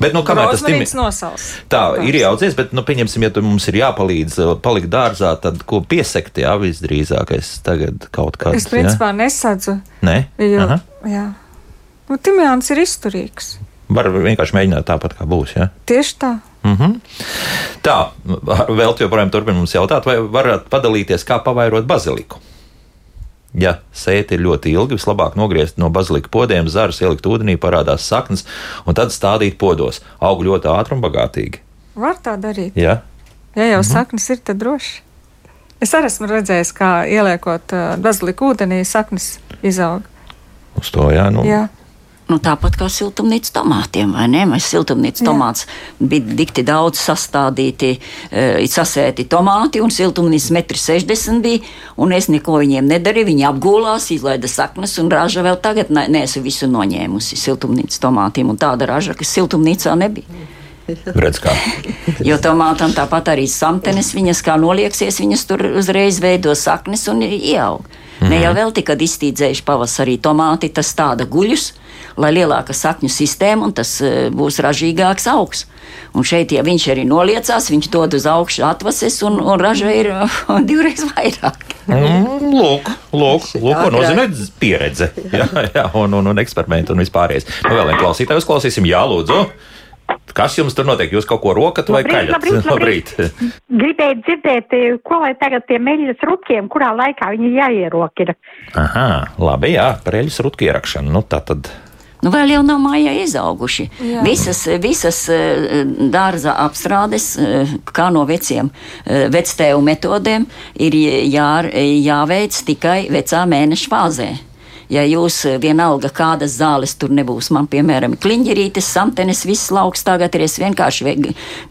Bet, nu, kamēr tas timi... nosals. Tā ir ieaudzies, bet, nu, pieņemsim, ja mums ir jāpalīdz uh, palikt dārzā, tad ko piesekt, jā, visdrīzākais tagad kaut kāds. Es principā nesadzu, Nē, jo, Aha. jā. Nu, timjāns ir izturīgs. var vienkārši mēģināt tāpat, kā būs, jā. Tieši tā. Mm -hmm. Tā, vēl joprojām turpina mums jautāt, vai varat padalīties, kā pavairot baziliku? Ja sēta ir ļoti ilga, vislabāk nogriezt no bazilika podiem, zarus ielikt ūdenī, parādās saknes, un tad stādīt podos. Aug ļoti ātri un bagātīgi. Var tā darīt. Ja? Ja jau saknes ir, tad droši. Es arī esmu redzējis, kā ieliekot uh, baziliku ūdenī, saknes izaug. Uz to, jā, nu, Jā. Nu, tāpat kā siltumnīcas tomātiem, vai ne? Mēs siltumnīcas Jā. tomātus bija dikti daudz sastādīti, e, sasēti tomāti, un siltumnīcas metri 60 bija, un es neko viņiem nedarīju. Viņi apgūlās, izlaida saknes, un raža vēl tagad ne, neesmu visu noņēmusi siltumnīcas tomātiem, un tāda raža, kas siltumnīcā nebija. redz kā. Jo tomātam tāpat arī samtenes, viņas kā nolieksies, viņas tur uzreiz veido saknes un ieaug. Mm -hmm. Ne jau vēl tikai iztīdzējuši pavasarī tomāti, tas tāda guļus, lai lielāka sakņu sistēma un tas uh, būs ražīgāks augs. Un šeit, ja viņš arī noliecās, viņš dod uz augšu atvases un, un raža ir uh, divreiz vairāk. Mm, lūk, lūk, lūk ko nozīmē pieredze. Jā, jā un, un, un eksperimenti un vispārējais. Nu, vēl vienu klausītāju uzklausīsim. Jā, lūdzu. Kas jums tur notiek? Jūs kaut ko rokat vai Labrīt, kaļat? labrīt, Gribēju dzirdēt, eh, ko lai tagad tiem meļas rupkiem, kurā laikā viņi jāierokina. Aha, labi, jā, par eļļas rutku ierakšanu. Nu, tā tad. Nu, vēl jau nav mājā izauguši. Jā. Visas, visas eh, dārza apstrādes, eh, kā no veciem eh, vectēvu metodēm, ir jā, jāveic tikai vecā mēneša fāzē. Ja jūs eh, vienalga kādas zāles tur nebūs, man piemēram kliņģerītes, samtenes, viss lauks tagad ir, es vienkārši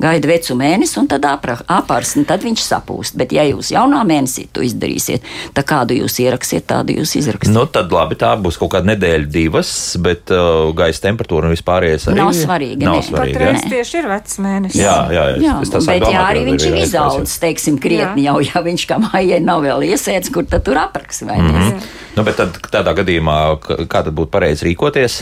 gaidu vecu mēnesi un tad apra- apārsni, tad viņš sapūst. Bet ja jūs jaunā mēnesī to izdarīsiet, tad kādu jūs ieraksiet, tādu jūs izraksiet. Nu, tad labi, tā būs kaut kāda nedēļa, divas, bet uh, gaisa temperatūra un vispārējais arī Nav svarīgi, Nav svarīgi. Patreiz jā. tieši ir vecs mēnesis. Jā, jā, jā. Jā, es tā bet sāku jā, arī viņš ir izaudzis, teiksim, krietni jau, ja viņš kā mājai nav vēl iesēdz, kur tad tur apraks vai ne? Nu, bet tad, tādā gadījumā, k- kā tad būtu pareizi rīkoties?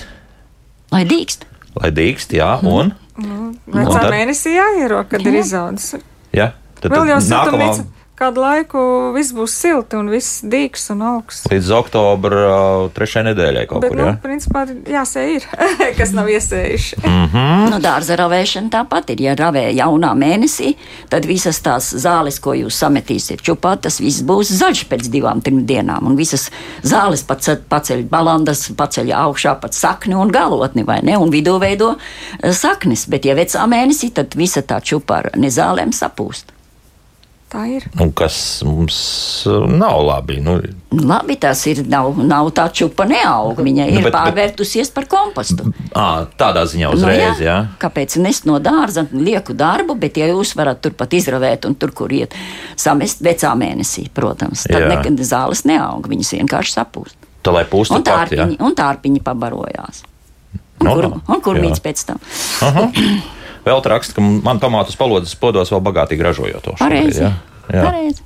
Lai dīkst. Lai dīkst, jā, un. Nu, Un vecā tad? mēnesī jāiero, kad ir izaudzis. Jā, tad, Vēl jau tad siltumnīca. Kādu laiku viss būs silti un viss dīks un augsts. līdz oktobra uh, trešajai nedēļai kaut Bet, kur. nu, Jā? principā, jāsēj ir, kas nav iesējuši. Mhm. Nu, dārza ravēšana tāpat ir. Ja ravē jaunā mēnesī, tad visas tās zāles, ko jūs sametīsiet čupā, tas viss būs zaļš pēc divām, trim dienām. Un visas zāles pace- paceļ balandas, paceļ augšā pat sakni un galotni, vai ne? Un vidū veido eh, saknes. Bet, ja vecā mēnesī, tad visa tā čupa ar nezālēm sapūst. Tā ir. Nu, kas mums uh, nav labi. Nu, Labi, tas ir. Nav, nav tā čupa neaug. Viņa Nu, ir bet- bet- pārvērtusies par kompostu. à, tādā ziņā uzreiz, nu, jā. Kāpēc nest no dārza lieku darbu, bet ja jūs varat turpat izravēt un tur, kur iet, samest vecā mēnesī, protams, tad Jā. nekad zāles neaug, viņas vienkārši sapūst. Tā lai pūstu Un pat, jā. tārpiņi, un tārpiņi pabarojās. Un Nu, kur, nu, un kur jā. mīts pēc tam? Aha. Vēl raksta, ka man tomātus palodas podos vēl bagātīgi ražojot to. šobrīd, Pareizi.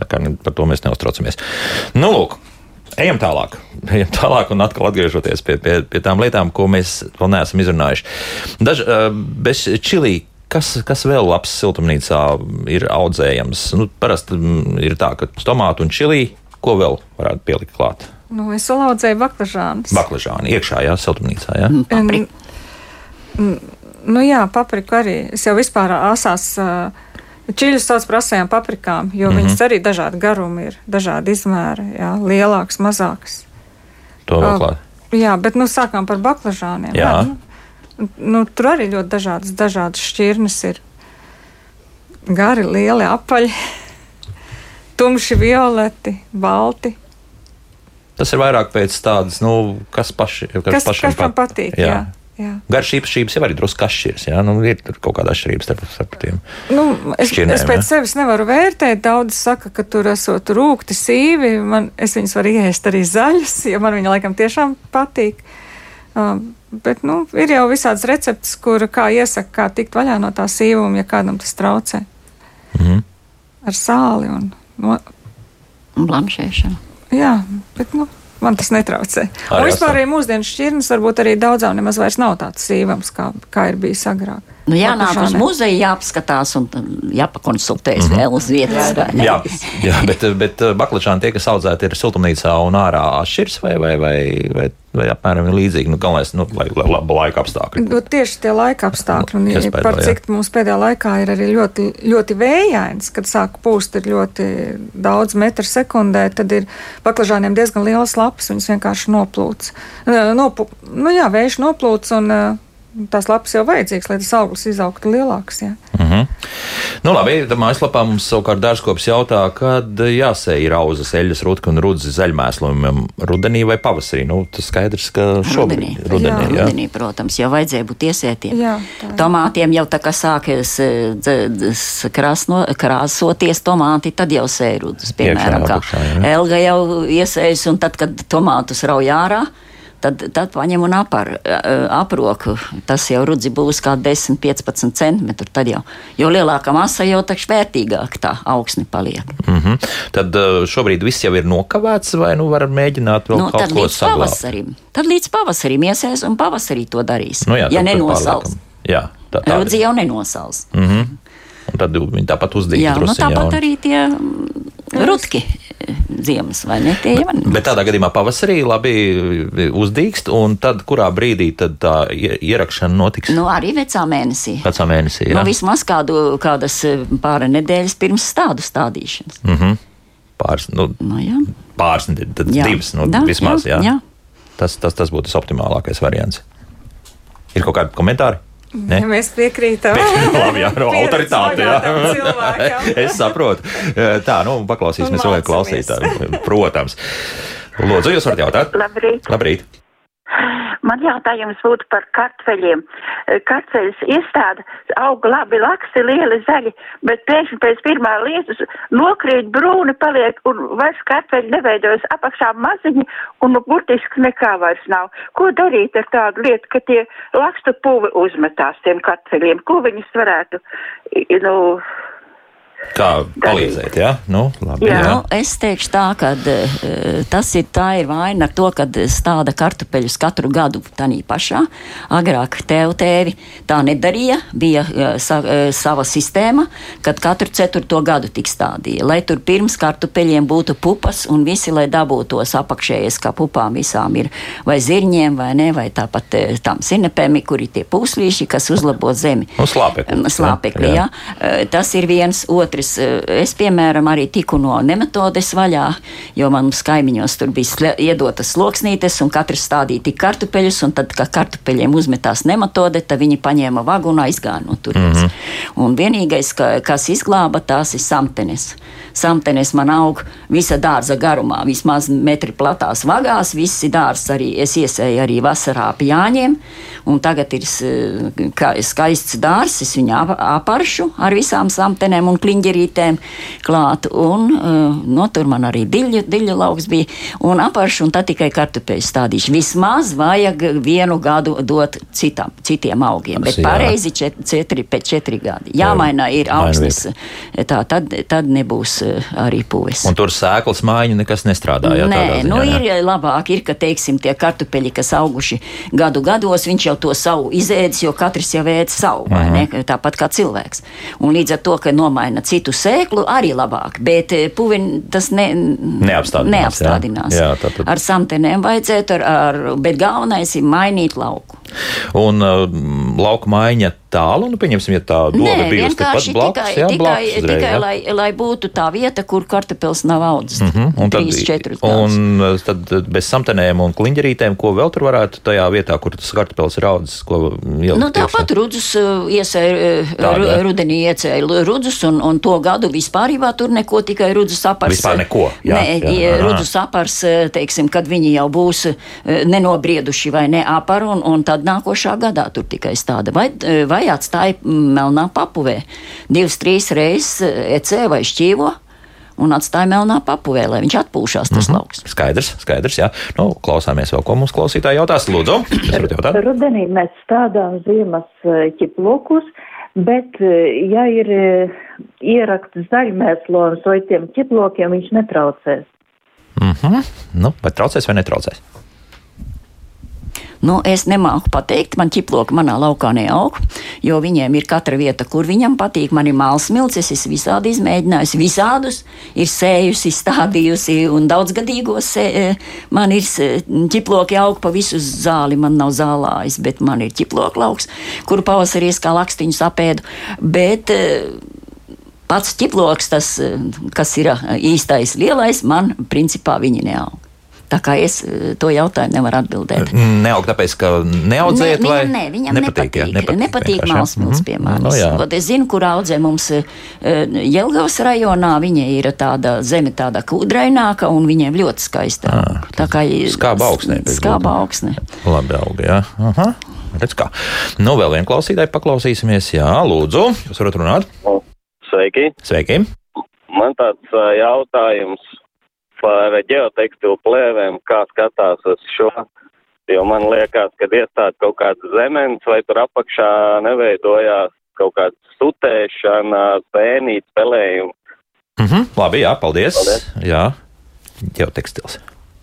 Tā kā par to mēs neuztraucamies. Nu, lūk, ejam tālāk. Ejam tālāk un atkal atgriežoties pie, pie, pie tām lietām, ko mēs vēl neesam izrunājuši. Daž, uh, bez čilī. Kas, kas vēl labs siltumnīcā ir audzējams? Nu, parasti mm, ir tā, ka tomātu un čili, ko vēl varētu pielikt klāt? Nu, es vēl audzēju baklažānus. Baklažāni iekšā, jā, siltumnīcā. Jā? Paprik. Nu jā, papriku arī. Es jau vispār asās čiļus sauc par asajām paprikām, jo mm -hmm. viņas arī dažādi garumi ir, dažādi izmēri, jā, lielāks, mazāks. To vēl klāt. Jā, bet nu sākām par baklažāniem. Jā. nu, nu, tur arī ļoti dažādas, dažādas šķirnes ir. Gari, lieli apaļi, tumši violeti, balti. Tas ir vairāk pēc tādas, nu, kas, paši, kas, Kas, pašiem kas man patīk? Jā. Jā. Jā. Garš īpašības jau arī drusku atšķiras. Jā, nu, ir tur kaut kāda atšķirība starp, starp tiem. Nu, es, Šķirnēm, es pēc ja? sevis nevaru vērtēt. Daudz saka, ka tur esot rūkti, sīvi. Man, es viņus varu iest arī zaļus, jo man viņi laikam tiešām patīk. Um, bet nu, ir jau visādas receptes, kur kā iesaka, kā tikt vaļā no tā sīvuma, ja kādam tas traucē. Mhm. Ar sāli un no, Un blamšēšana. jā, bet nu, man tas netraucē. Arī Un vispār arī mūsdienas šķirnes varbūt arī daudzām nemaz vairs nav tāds sīvams, kā, kā ir bijis agrāk. Nu, jānāk uz muzeju, jāapskatās un um, jāpakonsultējas mm -hmm. vēl uz vietas. vai ne? Jā, jā, bet, bet uh, baklažāni tie, kas audzēti ir siltumnīcā un ārā atšķirs vai, vai, vai, vai, vai apmēram ir līdzīgi. Nu, galvenais, nu, lai, lai laba laika apstākļi. Nu, tieši tie laika apstākļi, un Iespējams, par cik mums pēdējā laikā ir arī ļoti, ļoti vējains, kad sāk pūst ir ļoti daudz metru sekundē, tad ir baklažāniem diezgan liels lapas, viņas vienkārši noplūts. Nopu, nu jā, vējš noplūts, un eh, tās lapas jau vajadzīgs, lai tas auglis izaugtu lielāks. Jā. Mhm. Nu, labi, tad mājaslapā mums savukārt dārzkops jautā, kad jāsēj rauzes, eļas, rutka un rudzes zaļmēslumam rudenī vai pavasarī. Nu, tas skaidrs, ka šobrīd Rudenī. rudenī, Jā, jā. Rudenī, protams, jau vajadzēja būt iesētiem. Jā, tā. Tomātiem jau tā kā sākas eh, krāsno, krāsoties tomāti, tad jau sērūdus, piemēram, Iekšā, kā apakšā. Elga jau iesējas, un tad, kad tomātus rauj ārā, tad, tad paņem un apar, aproku. Tas jau rudzi būs kā 10-15 centimetri, tad jau, jo lielāka masa jau takš vērtīgāk tā augsne paliek. Mhm. Tad uh, šobrīd viss jau ir nokavēts, vai nu var mēģināt vēl Nu, kaut tad ko saglabāt? Tad līdz pavasarim iesēs un pavasarī to darīs. Nu, jā, ja tad nenosals. Jā, tā, tā Rudzi jau nenosals. Mhm. Un tad viņi tāpat uzdīja. Jā, nu tāpat arī tie mm, rutki ziemas, vai ne? Tie ir. Bet tādā gadījumā pavasarī labi uzdīkst, un tad kurā brīdī tad tā ie- ierakšana notiks? Nu, arī vecā mēnesī. Vecā mēnesī. Jā, Nu, vismaz kādu, kādas eh, pāri nedēļas pirms stādu stādīšanas. mm. pāris, nu, Nu, jā. pāris nedēļas, tad Jā. divas nu, Da, vismaz. Jā, jā, jā. Tas, tas, tas būtu tas optimālākais variants. Ir kaut kādi komentāri? Ne? Ja mēs piekrītam. Labi, jā, no Pieredzi autoritāte. Jā. es saprotu. Tā, nu, paklausīsimies vēl klausītājiem. Protams. Lūdzu, jūs varat jautāt? Labrīt. Labrīt. Man jautājums būtu par kartveļiem. Kartveļas iestāde aug labi, laksi, lieli zaļi, bet pēkšņi pēc pirmā lietus nokrīt brūni paliek un vairs kartveļi neveidojas apakšā maziņi un nu, burtiski nekā vairs nav. Ko darīt ar tādu lietu, ka tie lakstu puvi uzmetās tiem kartveļiem? Ko viņus varētu, nu, Kā palīdzēt, jā? Nu, labi, Jā. jā. Nu, es teikšu tā, ka uh, tas ir, tā ir vaina ar to, ka stāda kartupeļus katru gadu tādā pašā. Agrāk tev tēvi tā nedarīja, bija uh, sa, uh, sava sistēma, kad katru ceturto gadu tik stādīja. Lai tur pirms kartupeļiem būtu pupas un visi, lai dabūtu tos apakšējais, kā pupām visām ir vai zirņiem, vai ne, vai tāpat uh, tam sinepēm, kur ir tie pūslīši, kas uzlabo zemi. Nu, slāpekli. Slāpekli, jā. jā. Tas ir viens. Otrs, eh, es, piemēram, arī tiku no nemetodes vaļā, jo mums kaimiņos tur bija iedotas sloksnītes, un katrs stādīja tik kartupeļus, un tad, kad kartupeļiem uzmetās nematode, tad viņi paņēma vagu un aizgāja no turienes. Mm -hmm. Un vienīgais, ka, kas izglāba, tās ir samtenes. Samtenes man aug visa dārza garumā, vismaz metri platās vagās, visi dārzs arī es iesēju arī vasarā pjāņiem, un tagad ir skaists dārzs, es viņu ap- aparšu ar visām samtenēm un kliņģerītēm klāt, un uh, no tur man arī diļu, diļu lauks bija, un aparšu, un tad tikai kartupeļu stādīšu. Vismaz vajag vienu gadu dot citam, citiem augiem, bet pareizi čet, četri, pēc četri gadi. Jāmaina ir augsnes, tā, tad, tad nebūs uh, arī puves. Un tur sēklas mājiņa nekas nestrādā. Jā, Nē, tādā ziņā, nu jā. ir labāk, ir, ka, teiksim, tie kartupeļi, kas auguši gadu gados, viņš jau to savu izēdis, jo katrs jau ēd savu, vai Mhm. ne? Tāpat kā cilvēks. Un līdz ar to, ka nomaina citu sēklu, arī labāk, bet eh, puvi tas ne, Neapstādinās, neapstādinās. jā. Jā, tātad- Ar samtenēm vajadzētu, ar, ar, bet galvenais ir mainīt lauku. Un uh, lauka maiņa tālu, nu, pieņemsim, ja tā doga bijusi tepat blakus, tikai, jā, tikai, blakus uzreiz, tikai jā. lai, lai būtu tā vieta, kur kartupils nav audzis. Mm Mhm, Un tad, 3-4 gadus. un uh, tad bez samtenēm un kliņģerītēm, ko vēl tur varētu tajā vietā, kur tas kartupēlis ir audzis, ko ielikt Nu, tāpat rudzus uh, iesēja, uh, Tāda, rudenī iecēja rudzus, un, un to gadu vispār tur neko, tikai rudzus apars. Vispār neko, jā, Nē, jā, jā, rudzus apars, teiksim, kad viņi jau būs nenobrieduši vai ne apar, un, un tad nākošā gadā tur tikai stāda. Vai, uh, vai atstāja mm, melnā papuvē divas, trīs reizes uh, ecē vai šķīvo. Un atstāja melnā papuvē, lai viņš atpūšās tas mm -hmm. lauks. Skaidrs, skaidrs, jā. Nu, klausāmies vēl, ko mums klausītāji jautās. Lūdzu, jautāt? Rudenī mēs stādām ziemas eh, ķiplokus, bet, ja ir ierakts zaļmēslons vai tiem ķiplokiem, viņš netraucēs. Mhm. Nu, vai traucēs vai netraucēs? Nu, es nemāku pateikt, man ķiploka manā laukā neaug, jo viņiem ir katra vieta, kur viņam patīk. Man ir māls milcis, es visādi izmēģinājusi, visādus ir sējusi, stādījusi un daudzgadīgos. sē- e, Man ir sē- ķiploki aug pa visu zāli, man nav zālājis, bet man ir ķiploka lauks, kuru pavasarī es kā lakstiņus apēdu. Bet, e, Pats ķiploks, tas, e, kas ir e, īstais lielais, man principā viņi neaug. Tā kā es e, to jautājumu nevaru atbildēt. Neaug tāpēc, ka neaudzējat, Nē, vai viņam, nē, viņam nepatīk. jā, Nepatīk, nepatīk mākslas, Mhm. piemēram. Nu, jā. Vot es zinu, kur audzē mums eh, Jelgavas rajonā. Viņa ir tāda zeme, tāda kūdraināka, un viņiem ļoti skaista. aug. Tā kā skāba augsnē Skāba augsnē. Labi, auga, jā. Aha. Redz kā. Nu, vēl vienu klausītāju paklausīsimies. Jā, lūdzu, jūs varat runāt. Sveiki! Sveiki! Man tāds jautājums par ģeotekstilu plēvēm, kā skatās uz šo. Jo man liekas, ka iestāda kaut kāds zemens vai tur apakšā neveidojās kaut kāda sutēšana, spēnīt, spēlējumi. Mhm. Labi, jā, paldies. Paldies. Jā, ģeotekstils.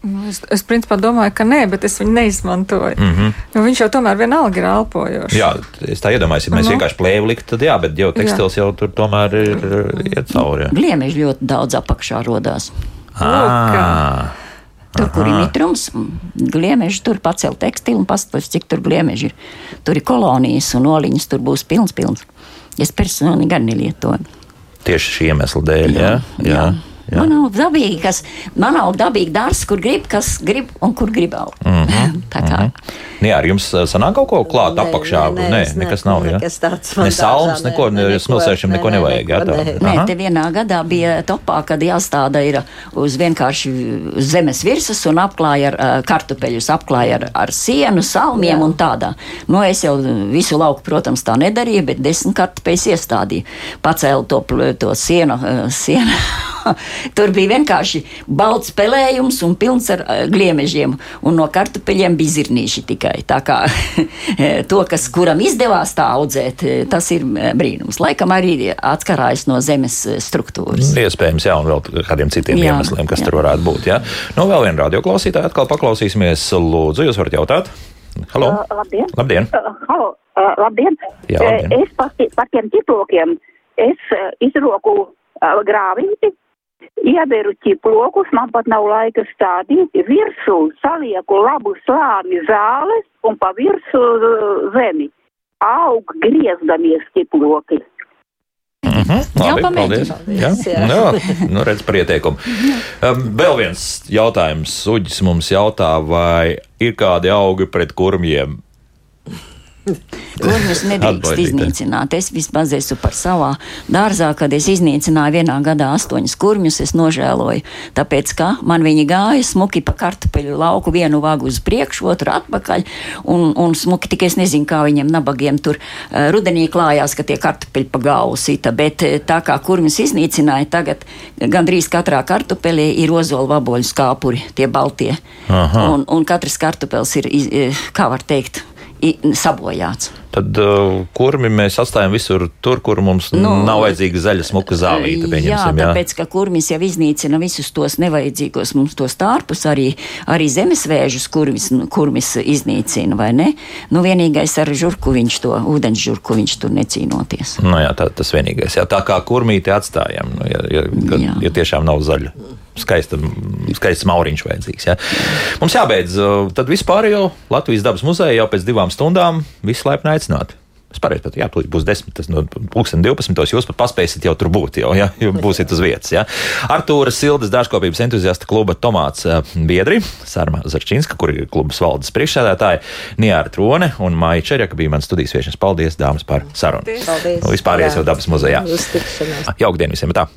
Nu, Es, es principā domāju, ka nē, bet es viņu neizmantoju. Mm Mhm. -hmm. jo viņš jau tomēr vienalga ir elpojošs. Jā, es tā iedomājos, ja mēs Nu. vienkārši plēvu liktu, tad jā, bet ģeotekstils jau tur tomēr ir iet cauri. jā. Gliemeži ļoti daudz apakšā rodās. Ā, Tur, kur ir mitrums, gliemeži tur pacēla tekstilu un paskatās, cik tur gliemeži ir. Tur ir kolonijas un oliņas, tur būs pilns, pilns. Es personīgi gan nelietoju. Tieši šī iemesla dēļ, jā. jā. jā. Man nav dabīgi, kas man nav dabīgi dārsts, kur grib, kas grib un kur grib augt. Mm -hmm. Tā kā Mhm. Jā, ar jums sanāk kaut ko klāt Nē, apakšā? nē, Nē, ne- nekas nav. jā? nekas tāds man Ne salms, nē, neko, nē, neko, smilšēšiem neko nē, nē, nevajag. jā, tā? nē. Nē, te vienā gadā bija topā, kad jāstāda ir uz vienkārši zemes virsmas un apklāja ar kartupeļus, apklāja ar, ar sienu, salmiem Jā. un tādā. Nu, es jau visu lauku, protams, tā nedarīju, bet desmit kartupeļus iestādīju. Pacēlu to, to sienu, sienu Tur bija vienkārši balts pelējums un pilns ar uh, gliemežiem, un no kartupeļiem bija zirnīši tikai. Tā kā to, kas kuram izdevās tā audzēt, tas ir brīnums. Laikam arī atkarājas no zemes struktūras. Iespējams, jā, un vēl kādiem citiem jā, iemesliem, kas jā. tur varētu būt. Jā. Nu, vēl viena radioklausītāja atkal paklausīsimies. Lūdzu, jūs varat jautāt? Halo. Uh, labdien! labdien. Uh, halo, uh, labdien. Jā, labdien. Es par, par tiem ķiplokiem es uh, izroku uh, grāvīti, ieberu ķiplokus, man pat nav laika stādīt, virsū salieku labu slāni zāles un pa virsū uh, zemi. Aug griezdamies ķiploki. Mm -hmm, labi, jā, paldies. Jā, jā. jā nu, redz par ieteikumu. Um, vēl viens jautājums. Uģis mums jautā, vai ir kādi augi pret kurmiem? Kurmus nedrīkst iznīcināt. Es vispār esmu par savā dārzā, kad es iznīcināju vienā gadā astoņus kurmjus, es nožēloju, tāpēc, ka man viņi gāja smuki pa kartupeļu lauku, vienu vagu uz priekšu, otru atpakaļ, un, un smuki tik es nezinu, kā viņiem nabagiem tur uh, rudenī klājās, ka tie kartupeļi pa galvu sita, bet uh, tā kā kurmjus iznīcināja, tagad gandrīz katrā kartupelī ir ozola vaboļu skāpuri, tie baltie. Aha. Un, un katrs kartupels ir, kā var teikt, sabojāts. Tad uh, kurmi mēs atstājam visur tur, kur mums nu, nav vajadzīga zaļa smuka zālīte. Jā, tāpēc, jā. ka kurmis jau iznīcina visus tos nevajadzīgos mums tos tārpus, arī, arī zemesvēžus, kurmis, kurmis iznīcina, vai ne? Nu, vienīgais ar žurku viņš to, ūdens žurku viņš tur necīnoties. Nu jā, tā, tas vienīgais. Jā, tā kā kurmīti atstājam, nu, ja, ja, ja, ja tiešām nav zaļa skaista, skaists mauriņš vajadzīgs. Ja. Mums jābeidz. Tad vispār jau Latvijas dabas muzeja jau pēc divām stundām visu laipni aicināti. Es pareizi pat, jā, būs 10, tas no pulksten 12. Jūs pat paspēsiet jau tur būt, jau, ja, jau būsiet uz vietas. Ja. Artūra Sildas dārzkopības entuziasta kluba Tomāts biedri, Sārma Zarčinska, kur ir klubas valdes priekšsēdētāja, Niāra Trone un Maija Čerjaka bija mans studijas viešņas. Paldies, dāmas, par sarunu. Paldies. Nu, vispārējais jau dabas muzejā. Jauktdien visiem tā!